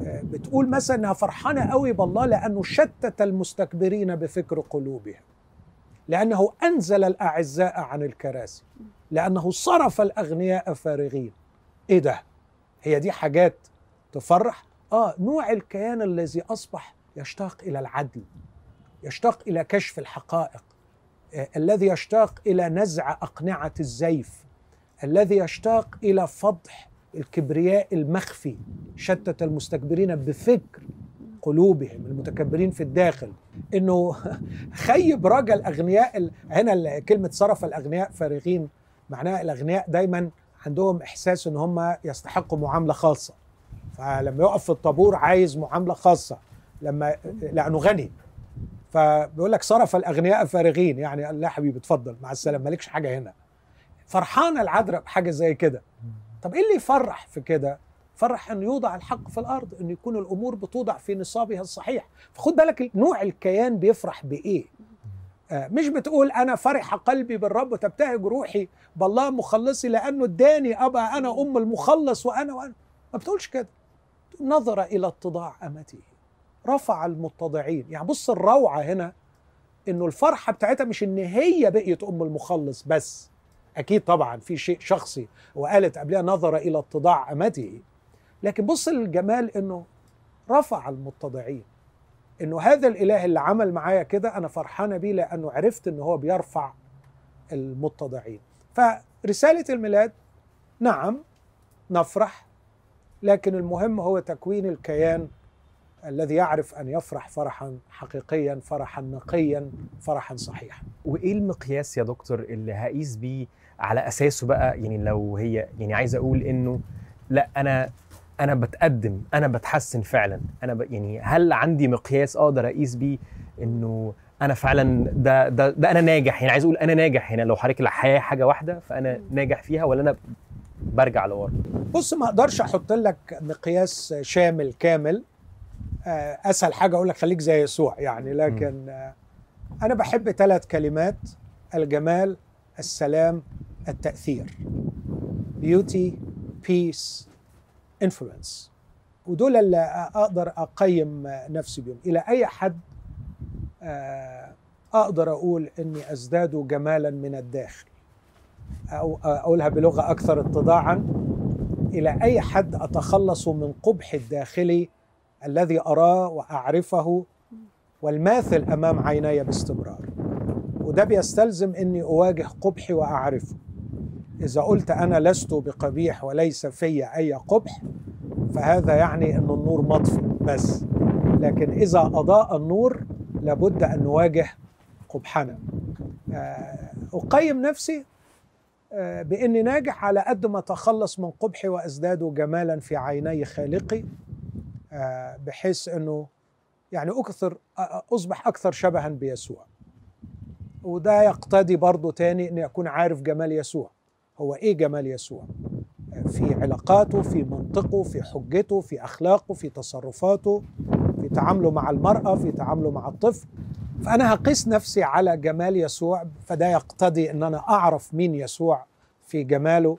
آه، بتقول مثلا إنها فرحانة قوي بالله لأنه شتت المستكبرين بفكر قلوبهم. لأنه أنزل الأعزاء عن الكراسي. لأنه صرف الأغنياء فارغين. إيه ده؟ هي دي حاجات تفرح؟ آه نوع الكيان الذي أصبح يشتاق إلى العدل يشتاق إلى كشف الحقائق آه، الذي يشتاق إلى نزع أقنعة الزيف. الذي يشتاق إلى فضح الكبرياء المخفي شتت المستكبرين بفكر قلوبهم المتكبرين في الداخل. إنه خيب رجا الاغنياء ال- هنا كلمة صرف الأغنياء فارغين معناها الأغنياء دايما عندهم إحساس إن هم يستحقوا معاملة خاصة. فلما يقف في الطابور عايز معاملة خاصة لما لأنه غني. فبيقول لك صرف الأغنياء فارغين يعني لا حبيبي اتفضل مع السلامة مالكش حاجة هنا. فرحانه العذراء بحاجة زي كده. طب إيه اللي يفرح في كده؟ فرح إن يوضع الحق في الأرض إن يكون الأمور بتوضع في نصابها الصحيح. فخد بالك نوع الكيان بيفرح بإيه؟ آه، مش بتقول أنا فرح قلبي بالرب وتبتهج روحي بالله مخلصي لأنه اداني أبا أنا أم المخلص وأنا وأنا. ما بتقولش كده. نظر إلى اتضاع أمته. رفع المتضعين. يعني بص الروعة هنا إنه الفرحة بتاعتها مش إن هي بقيت أم المخلص بس. أكيد طبعا في شيء شخصي وقالت قبلها نظر إلى اتضاع أمته. لكن بص الجمال إنه رفع المتضعين. إنه هذا الإله اللي عمل معايا كده أنا فرحانه بيه لأنه عرفت إن هو بيرفع المتضعين. فرسالة الميلاد نعم نفرح لكن المهم هو تكوين الكيان الذي يعرف أن يفرح فرحا حقيقيا فرحا نقيا فرحا صحيحا. وإيه المقياس يا دكتور اللي هقيس بيه على أساسه بقى يعني لو هي يعني عايز أقول إنه لأ أنا أنا بتقدم أنا بتحسن فعلا. أنا ب يعني هل عندي مقياس أقدر أقيس بيه؟ إنه أنا فعلا ده ده ده أنا ناجح. يعني عايز أقول أنا ناجح. هنا لو حضرتك الحياة حاجة واحدة فأنا ناجح فيها ولا أنا برجع لورا؟ بص ما أقدرش أحط لك مقياس شامل كامل. آه، أسهل حاجة أقول لك خليك زي يسوع يعني. لكن آه، أنا بحب ثلاث كلمات الجمال السلام التأثير. beauty peace influence ودول اللي أقدر أقيم نفسي بيهم. إلى أي حد آه، أقدر أقول إني أزداد جمالا من الداخل. أو أقولها بلغة أكثر اتضاعا. إلى أي حد أتخلص من قبح الداخلي الذي أراه وأعرفه والماثل أمام عيني باستمرار. وده بيستلزم إني أواجه قبحي وأعرفه. إذا قلت أنا لست بقبيح وليس في أي قبح فهذا يعني إن النور مطفي بس. لكن إذا أضاء النور لابد أن نواجه قبحنا. آه، أقيم نفسي آه، بإني ناجح على قد ما اتخلص من قبحي وازداد جمالا في عيني خالقي آه، بحيث إنه يعني أكثر آه، أصبح أكثر شبها بيسوع. وده يقتضي برضه تاني إني أكون عارف جمال يسوع. هو إيه جمال يسوع؟ في علاقاته في منطقه في حجته في أخلاقه في تصرفاته في تعامله مع المرأة في تعامله مع الطفل. فأنا هقيس نفسي على جمال يسوع فده يقتضي إن أنا أعرف مين يسوع في جماله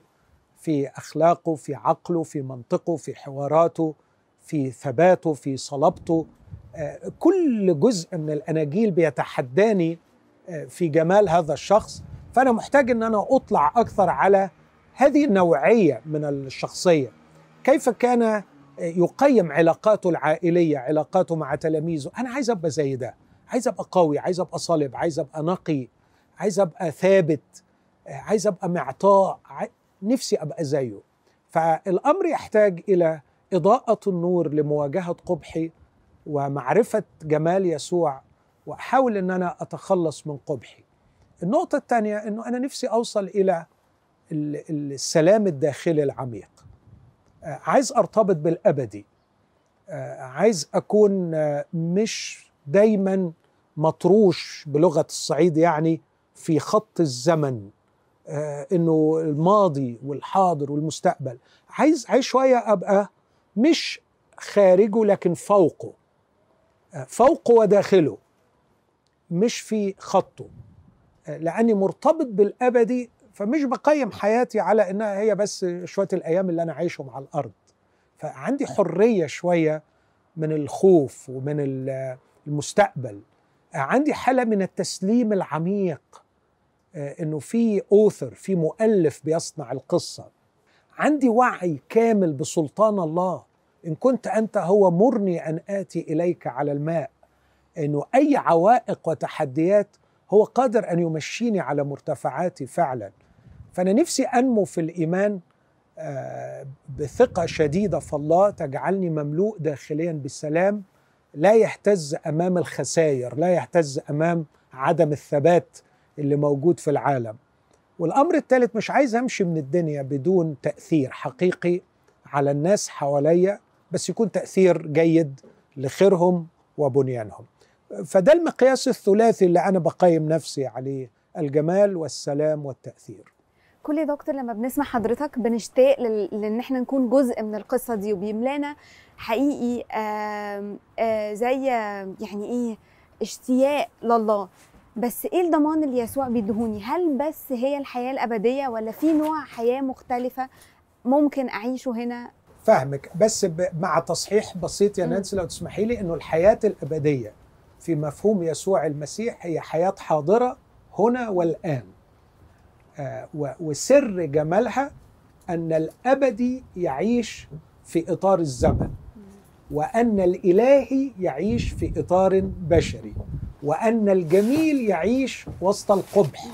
في أخلاقه في عقله في منطقه في حواراته في ثباته في صلابته. آه، كل جزء من الإناجيل بيتحداني آه، في جمال هذا الشخص. فأنا محتاج إن أنا أطلع أكثر على هذه النوعية من الشخصية. كيف كان يقيم علاقاته العائلية علاقاته مع تلاميذه؟ أنا عايز أبقى زي ده. عايز أبقى قوي عايز أبقى صلب عايز أبقى نقي عايز أبقى ثابت عايز أبقى معطاء نفسي أبقى زيه. فالأمر يحتاج إلى إضاءة النور لمواجهة قبحي ومعرفة جمال يسوع وأحاول إن أنا أتخلص من قبحي. النقطة الثانية إنه أنا نفسي أوصل إلى ال- السلام الداخلي العميق. آه، عايز أرتبط بالأبدي. آه، عايز أكون آه، مش دايما مطروش بلغة الصعيد يعني في خط الزمن إنه الماضي والحاضر والمستقبل. عايز عايز شوية أبقى مش خارجه لكن فوقه. فوقه وداخله مش في خطه. لأني مرتبط بالأبدي فمش بقيم حياتي على إنها هي بس شوية الأيام اللي أنا عايشهم على الأرض. فعندي حرية شوية من الخوف ومن ال- المستقبل. عندي حالة من التسليم العميق آه، إنه في أوثر في مؤلف بيصنع القصة. عندي وعي كامل بسلطان الله. إن كنت أنت هو مرني أن آتي إليك على الماء. إنه أي عوائق وتحديات هو قادر أن يمشيني على مرتفعاتي فعلا. فأنا نفسي أنمو في الإيمان آه، بثقة شديدة في الله تجعلني مملوء داخليا بالسلام لا يهتز أمام الخسائر لا يهتز أمام عدم الثبات اللي موجود في العالم. والأمر الثالث مش عايز أمشي من الدنيا بدون تأثير حقيقي على الناس حواليا بس يكون تأثير جيد لخيرهم وبنيانهم. فده المقياس الثلاثي اللي أنا بقيم نفسي عليه الجمال والسلام والتأثير. كل يا دكتور لما بنسمع حضرتك بنشتاق لل- لأن إحنا نكون جزء من القصة دي وبيملانا حقيقي آم، آه، زي يعني إيه اشتياق لله. بس إيه الضمان اللي يسوع بيدهوني؟ هل بس هي الحياة الأبدية ولا في نوع حياة مختلفة ممكن أعيشه هنا؟ فاهمك. بس ب- مع تصحيح بسيط يا. نانسي لو تسمحي لي إنه الحياة الأبدية في مفهوم يسوع المسيح هي حياة حاضرة هنا والآن. آه، وسر جمالها أن الابدي يعيش في إطار الزمن وأن الالهي يعيش في إطار بشري وأن الجميل يعيش وسط القبح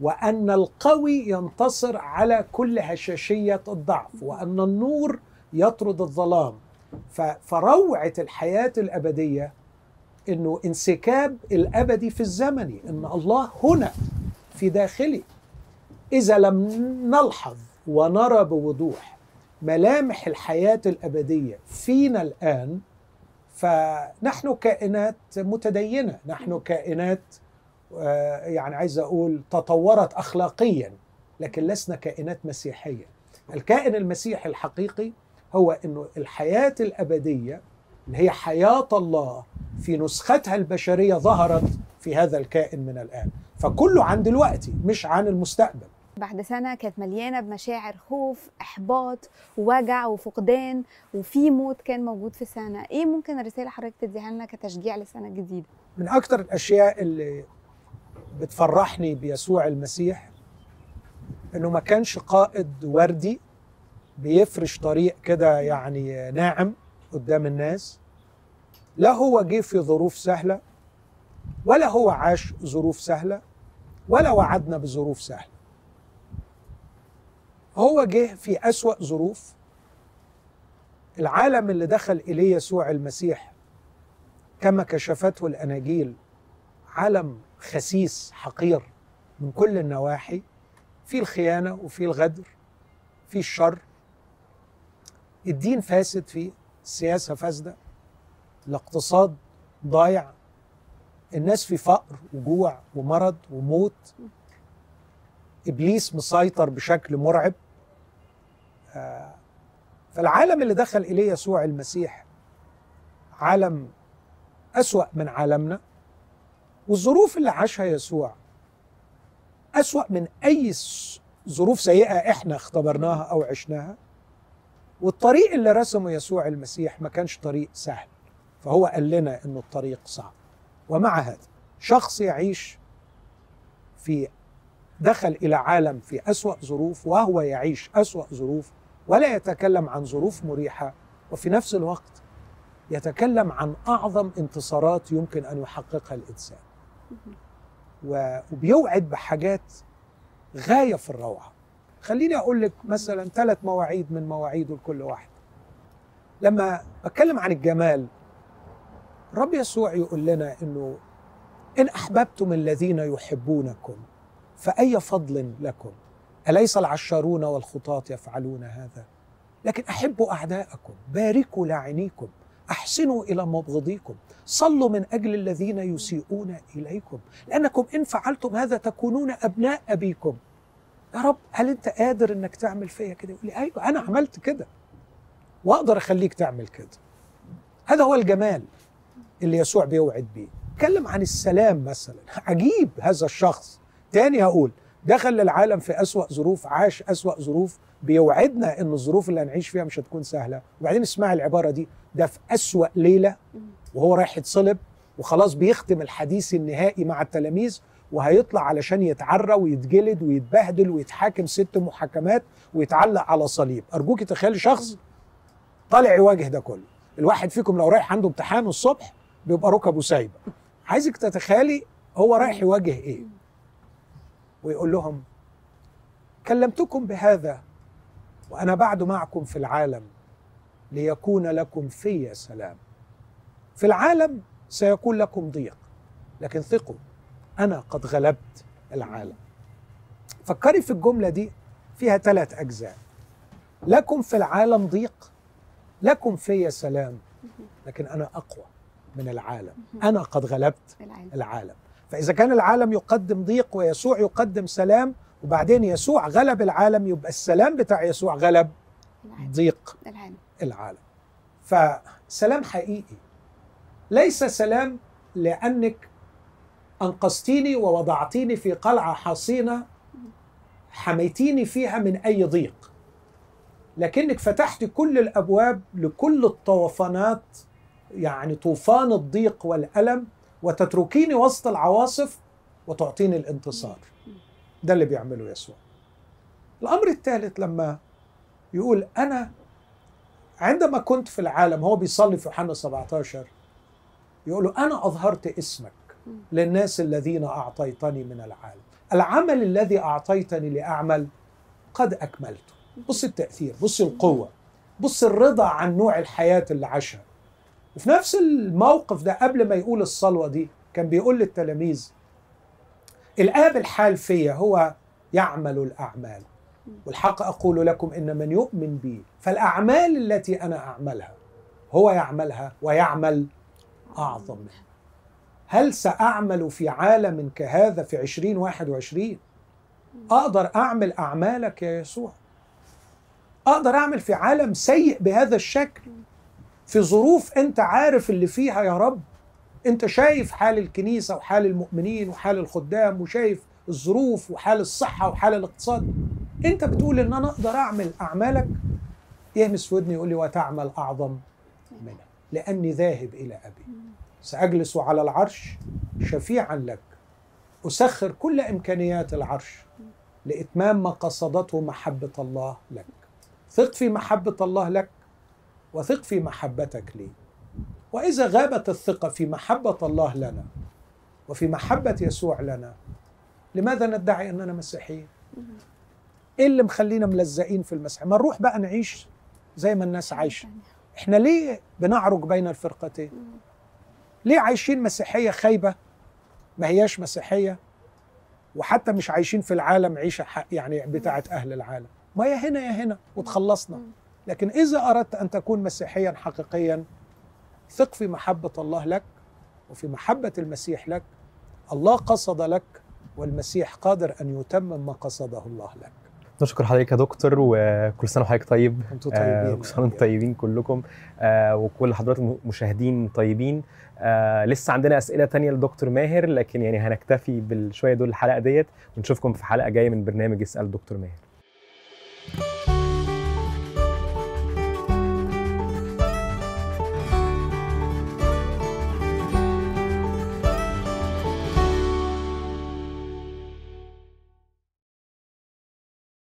وأن القوي ينتصر على كل هشاشية الضعف وأن النور يطرد الظلام. ف- فروعة الحياة الأبدية إنه انسكاب الأبدي في الزمن إن الله هنا في داخلي. إذا لم نلحظ ونرى بوضوح ملامح الحياة الأبدية فينا الآن فنحن كائنات متدينة نحن كائنات آه، يعني عايز أقول تطورت اخلاقيا لكن لسنا كائنات مسيحية. الكائن المسيحي الحقيقي هو إنه الحياة الأبدية اللي هي حياة الله في نسختها البشرية ظهرت في هذا الكائن من الآن. فكله عن دلوقتي مش عن المستقبل. بعد سنة كانت مليانة بمشاعر خوف إحباط ووجع وفقدان وفي موت كان موجود في السنة إيه ممكن الرسالة حضرتك تديها لنا كتشجيع للسنة الجديدة من أكتر الأشياء اللي بتفرحني بيسوع المسيح إنه ما كانش قائد وردي بيفرش طريق كده يعني ناعم. قدام الناس لا هو جه في ظروف سهلة ولا هو عاش ظروف سهلة ولا وعدنا بظروف سهلة. هو جه في أسوأ ظروف. العالم اللي دخل إليه يسوع المسيح كما كشفته الأناجيل عالم خسيس حقير من كل النواحي في الخيانة وفي الغدر في الشر. الدين فاسد فيه. السياسة فاسدة الاقتصاد ضايع الناس في فقر وجوع ومرض وموت إبليس مسيطر بشكل مرعب. آه، فالعالم اللي دخل إليه يسوع المسيح عالم أسوأ من عالمنا والظروف اللي عاشها يسوع أسوأ من س- ظروف سيئة إحنا اختبرناها أو عشناها. والطريق اللي رسمه يسوع المسيح ما كانش طريق سهل. فهو قال لنا إنه الطريق صعب. ومع هذا شخص يعيش في دخل إلى عالم في أسوأ ظروف وهو يعيش أسوأ ظروف ولا يتكلم عن ظروف مريحة وفي نفس الوقت يتكلم عن أعظم انتصارات يمكن أن يحققها الإنسان. وبيوعد بحاجات غاية في الروعة. خليني أقول لك مثلا ثلاث مواعيد من مواعيده لكل واحد. لما اتكلم عن الجمال الرب يسوع يقول لنا إنه إن أحببتم الذين يحبونكم فأي فضل لكم؟ أليس العشارون والخطاة يفعلون هذا؟ لكن أحبوا أعداءكم باركوا لاعنيكم أحسنوا إلى مبغضيكم صلوا من أجل الذين يسيئون إليكم لأنكم إن فعلتم هذا تكونون أبناء أبيكم. يا رب هل أنت قادر إنك تعمل فيا كده؟ يقول لي أيوه أنا عملت كده. وأقدر أخليك تعمل كده. هذا هو الجمال اللي يسوع بيوعد بيه. اتكلم عن السلام مثلا. عجيب هذا الشخص. تاني هقول دخل للعالم في أسوأ ظروف عاش أسوأ ظروف. بيوعدنا إن الظروف اللي هنعيش فيها مش هتكون سهلة. وبعدين اسمع العبارة دي ده في أسوأ ليلة وهو رايح يتصلب وخلاص بيختم الحديث النهائي مع التلاميذ. وهيطلع علشان يتعرى ويتجلد ويتبهدل ويتحاكم ست محاكمات ويتعلق على صليب. أرجوك تخيلي شخص طالع يواجه ده كله. الواحد فيكم لو رايح عنده امتحان الصبح بيبقى ركبه سايبه عايزك تتخيلي هو رايح يواجه إيه؟ ويقول لهم كلمتكم بهذا وأنا بعد معكم في العالم ليكون لكم في سلام. في العالم سيكون لكم ضيق لكن ثقوا. أنا قد غلبت العالم. فكري في الجملة دي فيها ثلاث أجزاء. لكم في العالم ضيق لكم في سلام لكن أنا أقوى من العالم. أنا قد غلبت العالم. فإذا كان العالم يقدم ضيق ويسوع يقدم سلام وبعدين يسوع غلب العالم يبقى السلام بتاع يسوع غلب ضيق العالم. العالم. فسلام حقيقي. ليس سلام لأنك أنقذتيني ووضعتيني في قلعة حصينة حميتيني فيها من أي ضيق. لكنك فتحت كل الأبواب لكل الطوفانات يعني طوفان الضيق والألم وتتركيني وسط العواصف وتعطيني الانتصار. ده اللي بيعمله يسوع. الأمر الثالث لما يقول أنا عندما كنت في العالم هو بيصلي في يوحنا 17 يقول له أنا أظهرت اسمك. للناس الذين أعطيتني من العالم العمل الذي أعطيتني لأعمل قد أكملته. بص التأثير بص القوة بص الرضا عن نوع الحياة اللي عاشها. وفي نفس الموقف ده قبل ما يقول الصلوة دي كان بيقول للتلاميذ الآب الحال فيا هو يعمل الأعمال. والحق أقول لكم إن من يؤمن بي فالأعمال التي أنا أعملها هو يعملها ويعمل أعظم. منها هل سأعمل في عالم كهذا في 2021 أقدر أعمل أعمالك يا يسوع. أقدر أعمل في عالم سيء بهذا الشكل. في ظروف أنت عارف اللي فيها يا رب. أنت شايف حال الكنيسة وحال المؤمنين وحال الخدام وشايف الظروف وحال الصحة وحال الاقتصاد. أنت بتقول إن أنا أقدر أعمل أعمالك؟ يهمس في ودني يقول لي وتعمل أعظم منها لأني ذاهب إلى أبي. سأجلس على العرش شفيعا لك. أسخر كل إمكانيات العرش لإتمام ما قصدته محبة الله لك. ثق في محبة الله لك وثق في محبتك لي. وإذا غابت الثقة في محبة الله لنا وفي محبة يسوع لنا لماذا ندعي أننا مسيحيين؟ إيه اللي مخلينا ملزقين في المسيح؟ ما نروح بقى نعيش زي ما الناس عايشة. إحنا ليه بنعرج بين الفرقتين؟ ليه عايشين مسيحية خايبة؟ ما هياش مسيحية. وحتى مش عايشين في العالم عيشة حق يعني بتاعه أهل العالم. ما يا هنا يا هنا وتخلصنا. لكن إذا أردت أن تكون مسيحيا حقيقيا ثق في محبة الله لك وفي محبة المسيح لك. الله قصد لك والمسيح قادر أن يتمم ما قصده الله لك. نشكر حضرتك يا دكتور وكل سنة وحضرتك طيب. أنتم آه، طيبين كل سنه وأنتم طيبين كلكم. آه، وكل حضرات المشاهدين طيبين. آه، لسه عندنا أسئلة تانية لدكتور ماهر لكن يعني هنكتفي بالشوية دول الحلقة ديت ونشوفكم في حلقة جاية من برنامج اسال دكتور ماهر.